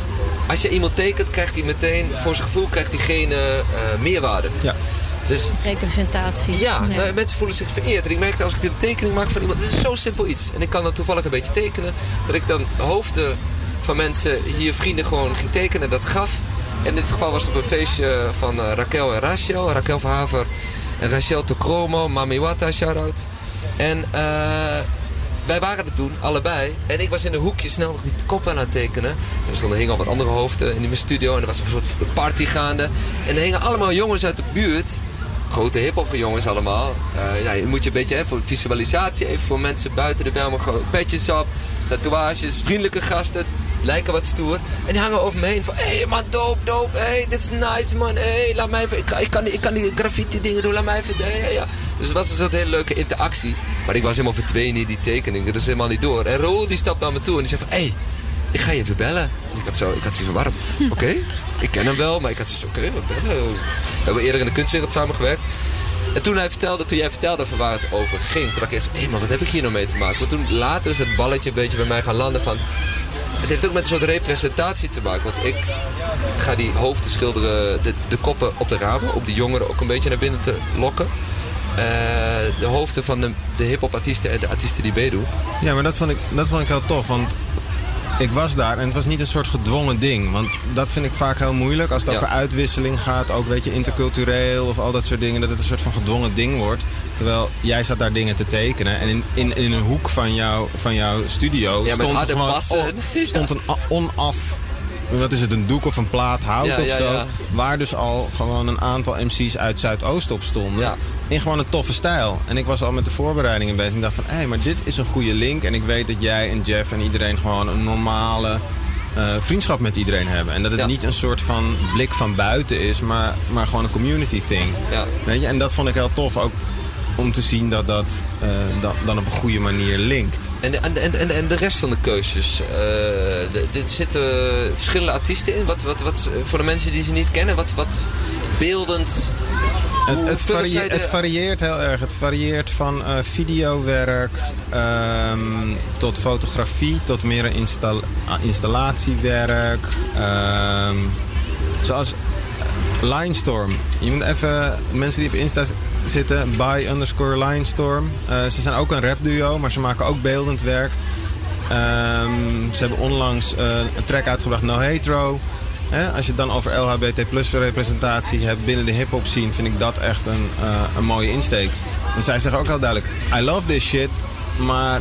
als je iemand tekent, krijgt hij meteen, voor zijn gevoel, krijgt diegene eh meerwaarde. Ja. Dus Representatie. ja, nou, mensen voelen zich vereerd. En ik merkte als ik een tekening maak van iemand, het is zo simpel iets. En ik kan dan toevallig een beetje tekenen. Dat ik dan hoofden van mensen, hier vrienden gewoon ging tekenen. Dat gaf. En in dit geval was het op een feestje van eh, Raquel en Rachel. Raquel van Haver en Rachel Tokromo, Mami Wata, shout-out. En eh, wij waren er toen, allebei. En ik was in een hoekje snel nog die kop aan het tekenen. Er stonden hingen al wat andere hoofden in mijn studio. En er was een soort party gaande. En er hingen allemaal jongens uit de buurt. Grote hip-hop jongens allemaal. Eh, ja, je moet je een beetje voor visualisatie even voor mensen buiten de Bijlmer. Gewoon petjes op, tatoeages, vriendelijke gasten. Lijken wat stoer. En die hangen over me heen van... Hé hey, man, dope, dope. Hé, hey, dit is nice man. Hé, hey, laat mij even... Ik, kan- ik, kan, die- graffiti dingen doen. Laat mij even... Ja. Dus het was een soort hele leuke interactie. Maar ik was helemaal verdwenen in die tekeningen. Dus helemaal niet door. En Roel die stapt naar me toe en die zei van... Hé, hey, ik ga je even bellen. En ik had zo... Ik had zoiets van, waarom? Oké. Ik ken hem wel, maar ik had zoiets van... Oké, wat bellen? We hebben eerder in de kunstwereld samengewerkt. En toen, hij vertelde, toen jij vertelde van waar het over ging... Toen dacht ik eerst, hé, maar wat heb ik hier nou mee te maken? Maar toen later is het balletje een beetje bij mij gaan landen van... Het heeft ook met een soort representatie te maken. Want ik ga die hoofden schilderen, de, de koppen op de ramen. Om die jongeren ook een beetje naar binnen te lokken. Eh, de hoofden van de, de hip-hop artiesten en de artiesten die meedoen. Ja, maar dat vond, ik, dat vond ik heel tof. Want ik was daar en het was niet een soort gedwongen ding. Want dat vind ik vaak heel moeilijk. Als het Ja. over uitwisseling gaat, ook weet je, intercultureel of al dat soort dingen. Dat het een soort van gedwongen ding wordt. Terwijl jij zat daar dingen te tekenen. En in, in, in een hoek van, jou, van jouw studio Ja, stond, gewoon on- stond een onaf... Wat is het, een doek of een plaat hout Ja, of ja, zo. ja. Waar dus al gewoon een aantal MC's uit Zuidoost op stonden. In gewoon een toffe stijl. En ik was al met de voorbereidingen bezig. En dacht van, hé, maar dit is een goede link. En ik weet dat jij en Jeff en iedereen gewoon een normale eh, vriendschap met iedereen hebben. En dat het Ja. niet een soort van blik van buiten is, maar, maar gewoon een community thing. Ja. Weet je? En dat vond ik heel tof. Ook om te zien dat dat eh, dan, dan op een goede manier linkt. En de, en, en, en de rest van de keuzes? de- dit zitten verschillende artiesten in. Wat, wat, wat, voor de mensen die ze niet kennen, wat, wat beeldend... Het, het, varie- de- het varieert heel erg. Het varieert van eh, videowerk ehm, tot fotografie, tot meer ah, installatiewerk. Ehm, zoals Linestorm. Je moet even, mensen die op Insta zitten, by underscore Linestorm. Eh, ze zijn ook een rapduo, maar ze maken ook beeldend werk. Ehm, ze hebben onlangs eh, een track uitgebracht, No Hetero. Hè, als je het dan over LHBT plus representatie hebt binnen de hip-hop scene, vind ik dat echt een, eh, een mooie insteek. En zij zeggen ook heel duidelijk: I love this shit, maar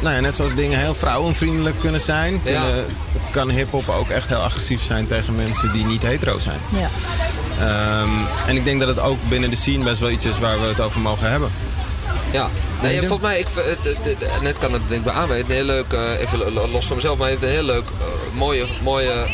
nou ja, net zoals dingen heel vrouwenvriendelijk kunnen zijn, Ja. kunnen- kan hip-hop ook echt heel agressief zijn tegen mensen die niet hetero zijn. Ja. Ehm, en ik denk dat het ook binnen de scene best wel iets is waar we het over mogen hebben. Ja, nee, volgens mij, ik, net kan het denk ik bij aanwijzen, een heel leuk, eh, even lo- los van mezelf, maar hij heeft een heel leuk, eh, mooie, mooie,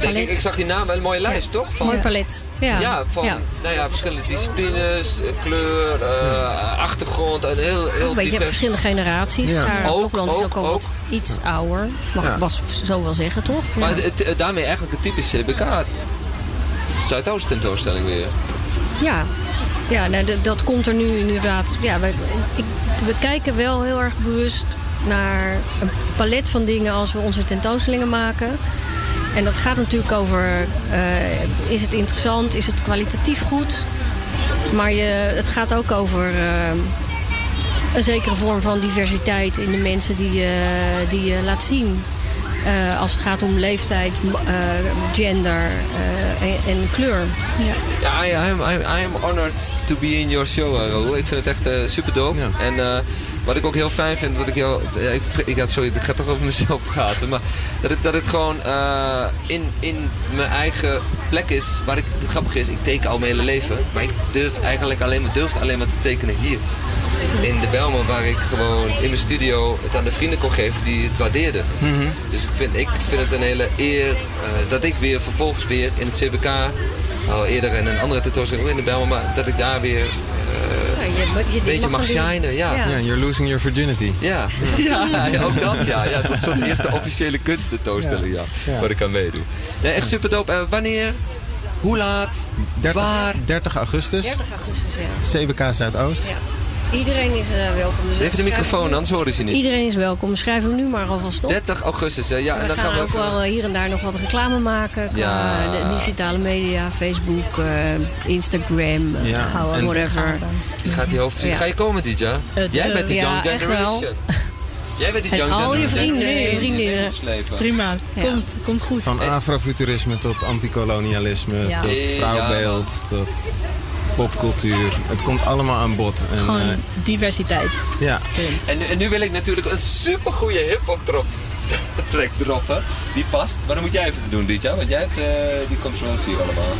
denk ik, ik zag die naam, wel een mooie lijst, toch? Van, Mooi palet. Ja. Ja, van Ja. Nou ja, verschillende disciplines, eh, kleur, eh, achtergrond en heel, heel Ook een beetje divers. verschillende generaties. Ja. Sarah Ook, is ook, ook al ook. wat iets ouder. Mag ik was zo wel zeggen, toch? Ja. Maar het, het- daarmee eigenlijk een typische CBK Zuidoost tentoonstelling weer. Ja, ja nou, dat komt er nu inderdaad. Ja, we, ik, we kijken wel heel erg bewust naar een palet van dingen als we onze tentoonstellingen maken. En dat gaat natuurlijk over, eh, is het interessant, is het kwalitatief goed? Maar je, het gaat ook over eh, een zekere vorm van diversiteit in de mensen die je, die je laat zien. Eh, als het gaat om leeftijd, eh, gender eh, en, en kleur. Ja, I, I am, I, am honored to be in your show, Raoul. Ik vind het echt super dope. En eh, wat ik ook heel fijn vind, wat ik heel... ja, ik, ik, ja, sorry, ik ga toch over mezelf praten. Maar dat het, dat het gewoon eh, in, in mijn eigen plek is. Waar ik, het grappige is, ik teken al mijn hele leven. Maar ik durf eigenlijk alleen maar, durfde alleen maar te tekenen hier. In de Belmen, waar ik gewoon in mijn studio het aan de vrienden kon geven die het waardeerden. Dus ik vind, ik vind het een hele eer eh, dat ik weer vervolgens weer in het CBK, al eerder in een andere tentoonstelling in de Belmen, maar dat ik daar weer eh, een beetje mag shinen. Ja. Ja. You're losing your virginity. Ja, ja, ja, ook dat ja. ja. Dat is zo'n eerste officiële kunsttentoonstelling ja. Ja. waar ik aan meedoe. Nee, echt super dope. Eh, wanneer? Hoe laat? 30, Waar? 30 augustus, 30 augustus, ja. CBK Zuidoost. ja. Iedereen is eh, welkom. Dus Even de microfoon, nu. anders horen ze niet. Iedereen is welkom. Schrijf hem nu maar alvast op. 30 augustus, hè? ja. En dan gaan, we ook even... wel eh, hier en daar nog wat reclame maken. Qua Ja. de digitale media, Facebook, eh, Instagram, Ja. En- whatever. Je gaat die hoofd Ja. Ga je komen dit jaar? Het, Jij bent die ja, Young echt wel. Generation. Jij bent die En Young al je Generation. vrienden, vriendinnen. Prima, Ja. komt, komt goed. Van afrofuturisme tot antikolonialisme, Ja. tot Ja, vrouwbeeld, tot popcultuur. Het komt allemaal aan bod. En, Gewoon eh, diversiteit. ja. En, nu- en nu wil ik natuurlijk een supergoeie hip-hop drop track droppen. Die past. Maar dan moet jij even te doen, Dija. Want jij hebt eh, die controls hier allemaal.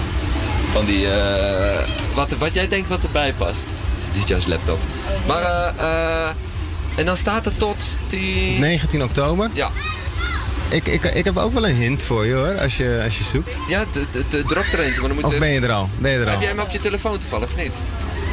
Van die. eh, wat, wat jij denkt wat erbij past. Dat is Dija's laptop. Maar en dan staat er tot die. 19 oktober. Ja. Ik, ik, ik heb ook wel een hint voor je hoor, als je, als je zoekt. Ja, de, de, de drop er eentje. Maar dan moet Of ben je er al? Ben je er Heb al? jij hem op je telefoon toevallig of niet?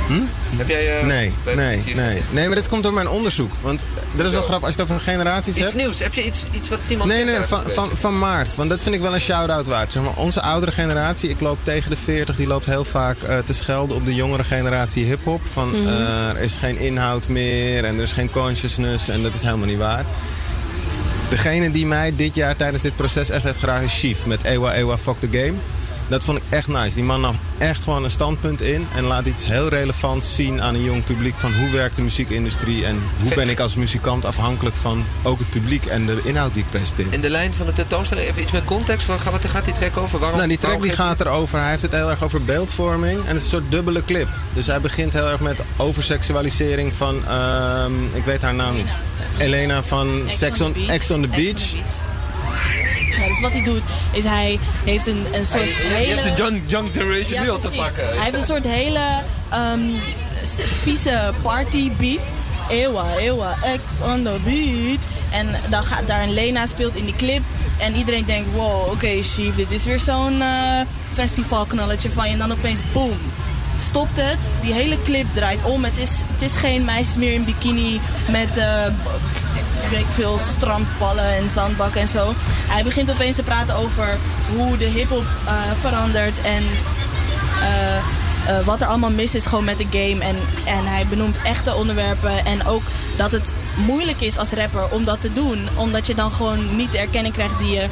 Hm? Heb jij. eh, Nee, nee, nee. Nee, maar dit komt door mijn onderzoek. Want dat is wel grappig, als je het over generaties Iets hebt. nieuws. Heb je iets, iets wat iemand. Nee, nee, van, van, van maart. Want dat vind ik wel een shout-out waard. Zeg maar, onze oudere generatie, ik loop tegen de 40, die loopt heel vaak eh, te schelden op de jongere generatie hip-hop. Van Mhm. eh, er is geen inhoud meer en er is geen consciousness en dat is helemaal niet waar. Degene die mij dit jaar tijdens dit proces echt heeft geraakt is Chief met Ewa Ewa Fuck the Game. Dat vond ik echt nice. Die man nam echt gewoon een standpunt in en laat iets heel relevants zien aan een jong publiek van hoe werkt de muziekindustrie en hoe ben ik als muzikant afhankelijk van ook het publiek en de inhoud die ik presenteer. In de lijn van de tentoonstelling even iets met context. Waar gaat, wat gaat die track over? Waarom, Nou, die track die gaat erover. Hij heeft het heel erg over beeldvorming. En het is een soort dubbele clip. Dus hij begint heel erg met overseksualisering van... ehm, ik weet haar naam niet. Elena van Sex on, Ex on the Beach. Dus wat hij doet, is hij heeft een, een soort hele... hebt de young, young generation Ja, nu al te pakken. Hij heeft een soort hele ehm, vieze party beat. Ewa, ewa, ex on the beach. En dan gaat daar een Lena speelt in die clip. En iedereen denkt, wow, oké, Chief, dit is weer zo'n eh festivalknalletje van je. En dan opeens, boom. stopt het. Die hele clip draait om. Het is, het is geen meisjes meer in bikini met eh, weet veel strandballen en zandbakken en zo. Hij begint opeens te praten over hoe de hip-hop eh, verandert en eh, eh, wat er allemaal mis is gewoon met de game. En, en hij benoemt echte onderwerpen en ook dat het moeilijk is als rapper om dat te doen. Omdat je dan gewoon niet de erkenning krijgt die je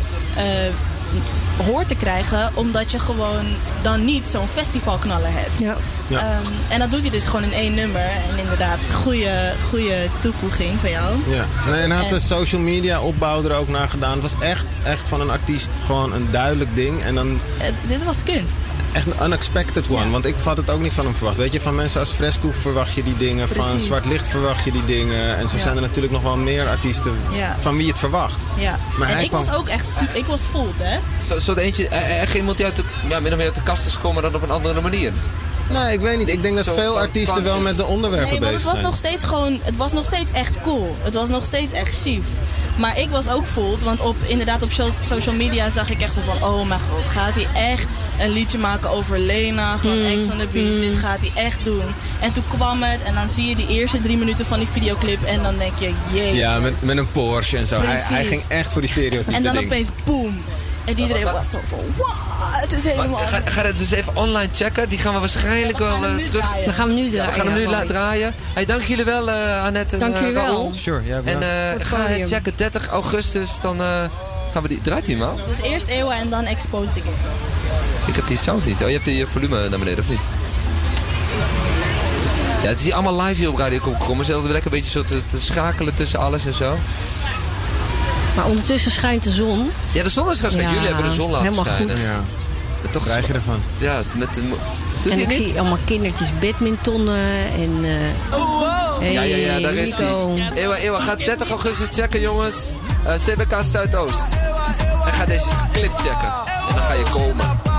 hoort te krijgen. Omdat je gewoon dan niet zo'n festivalknaller hebt. Ja. Ja. Ehm, en dat doe je dus gewoon in één nummer. En inderdaad, goede, goede toevoeging van jou. Ja, nee, en had En- de social media opbouw er ook naar gedaan. Het was echt, echt van een artiest gewoon een duidelijk ding. En dan dit was kunst. Echt een unexpected one. Want ik had het ook niet van hem verwacht. Weet je, van mensen als Fresco verwacht je die dingen. Van. Zwart Licht verwacht je die dingen. En zo Ja. zijn er natuurlijk nog wel meer artiesten Ja. van wie je het verwacht. Ja. Maar en hij ik kwam- was ook echt super, ik was voeld, hè? Zo, zo eentje, eh, echt iemand die uit de, ja, min of meer uit de kast is gekomen dan op een andere manier. Nee, ik weet niet. Ik denk dat Zo veel artiesten wel met de onderwerpen Nee, want bezig het was zijn. nog steeds gewoon, het was nog steeds echt cool. Het was nog steeds echt chief. Maar ik was ook voeld, want op, inderdaad op so- social media zag ik echt zo van... Oh mijn god, gaat hij echt een liedje maken over Lena van Mm, Ex on the Beach? Dit gaat hij echt doen. En toen kwam het en dan zie je die eerste drie minuten van die videoclip en dan denk je... Jezus. Ja, met, met een Porsche en zo. Hij, hij ging echt voor die stereotype En dan ding. opeens boom. En iedereen was zo van, wow, het is helemaal... Ga, ga dat dus even online checken. Die gaan we waarschijnlijk wel eh, terug... draaien. We gaan hem nu Ja, draaien. we gaan hem nu ja, la- van- draaien. Hey, dank jullie wel, eh Annette en Dank eh, jullie wel. Raoul. Sure, ja, En eh, het ga podium. checken, 30 augustus, dan eh, gaan we die... Draait hij hem al? Dus eerst Eeuwen en dan Exposed Again. Ik heb die sound niet. Oh, je hebt die eh, volume naar beneden, of niet? Ja, het is hier allemaal live hier op Radio Komkommer. Ze hebben lekker een beetje zo te, te schakelen tussen alles en zo. Maar ondertussen schijnt de zon. Ja, de zon is gaan schijnen. Ja, Jullie hebben de zon laten helemaal schijnen. goed. Ja, Maar toch krijg je ervan. Ja, met de... Doet en hij ik niet? zie allemaal kindertjes badmintonnen en... eh hey, Ja, ja, ja, daar is hij. Ewa, Ewa, ga 30 augustus checken, jongens. Eh, CBK Zuidoost. En ga deze clip checken. En dan ga je komen.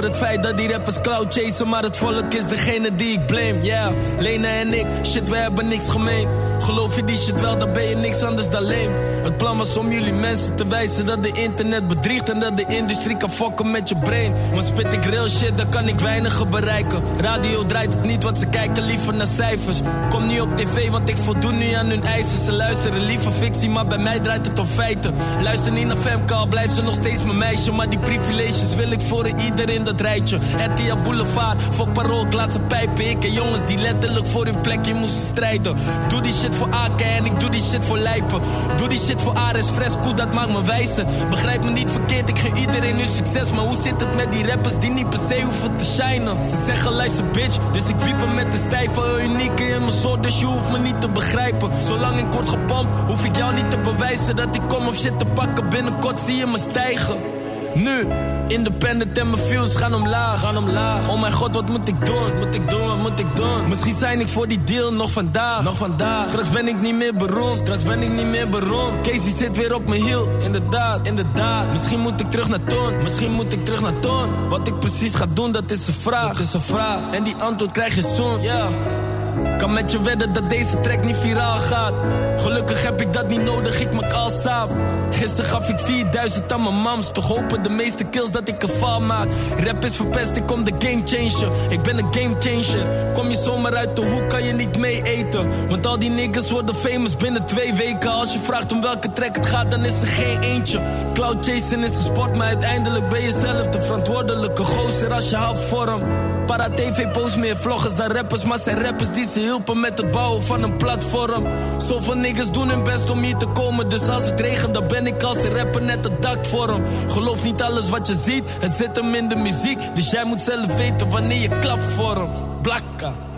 Klagen over het feit dat die rappers cloud chasen, maar het volk is degene die ik blame. Yeah, Lena en ik, shit, we hebben niks gemeen. Geloof je die shit wel, dan ben je niks anders dan leem. Het plan was om jullie mensen te wijzen dat de internet bedriegt en dat de industrie kan fokken met je brain. Maar spit ik real shit, dan kan ik weinigen bereiken. Radio draait het niet, want ze kijken liever naar cijfers. Kom niet op tv, want ik voldoen nu aan hun eisen. Ze luisteren liever fictie, maar bij mij draait het om feiten. Luister niet naar Femke, al blijft ze nog steeds mijn meisje. Maar die privileges wil ik voor ieder in dat rijtje. RTL Boulevard, fuck parool, ik laat ze pijpen. Ik en jongens die letterlijk voor hun plekje moesten strijden. Doe die shit voor Aken en ik doe die shit voor Lijpen. Doe die shit voor Ares Fresco, dat maakt me wijzer. Begrijp me niet verkeerd, ik geef iedereen nu succes. Maar hoe zit het met die rappers die niet per se hoeven te shinen? Ze zeggen luister bitch, dus ik wiep hem met de stijve unieke in mijn soort. Dus je hoeft me niet te begrijpen. Zolang ik word gepompt, hoef ik jou niet te bewijzen dat ik kom of shit te pakken. Binnenkort zie je me stijgen. Nu, independent en mijn views gaan omlaag, gaan omlaag. Oh mijn god, wat moet ik doen? Moet ik doen, wat moet ik doen? Misschien zijn ik voor die deal nog vandaag, nog vandaag. Straks ben ik niet meer beroemd, straks ben ik niet meer beroemd. Casey zit weer op mijn hiel, inderdaad, inderdaad. Misschien moet ik terug naar toon, misschien moet ik terug naar toon. Wat ik precies ga doen, dat is een vraag, dat is een vraag. En die antwoord krijg je zoon, ja. Kan met je wedden dat deze track niet viraal gaat. Gelukkig heb ik dat niet nodig, ik maak al saaf. Gisteren gaf ik 4000 aan mijn mams. Toch hopen de meeste kills dat ik een val maak. Rap is verpest, ik kom de game changer. Ik ben een game changer. Kom je zomaar uit de hoek, kan je niet mee eten. Want al die niggas worden famous binnen twee weken. Als je vraagt om welke track het gaat, dan is er geen eentje. Cloud chasing is een sport, maar uiteindelijk ben je zelf de verantwoordelijke gozer als je houdt vorm. Para TV post meer vloggers dan rappers, maar zijn rappers die ze hielpen met het bouwen van een platform. Zoveel niggas doen hun best om hier te komen, dus als het regent, dan ben ik als een rapper net het dak voor hem. Geloof niet alles wat je ziet, het zit hem in de muziek, dus jij moet zelf weten wanneer je klapt voor hem. Blakka.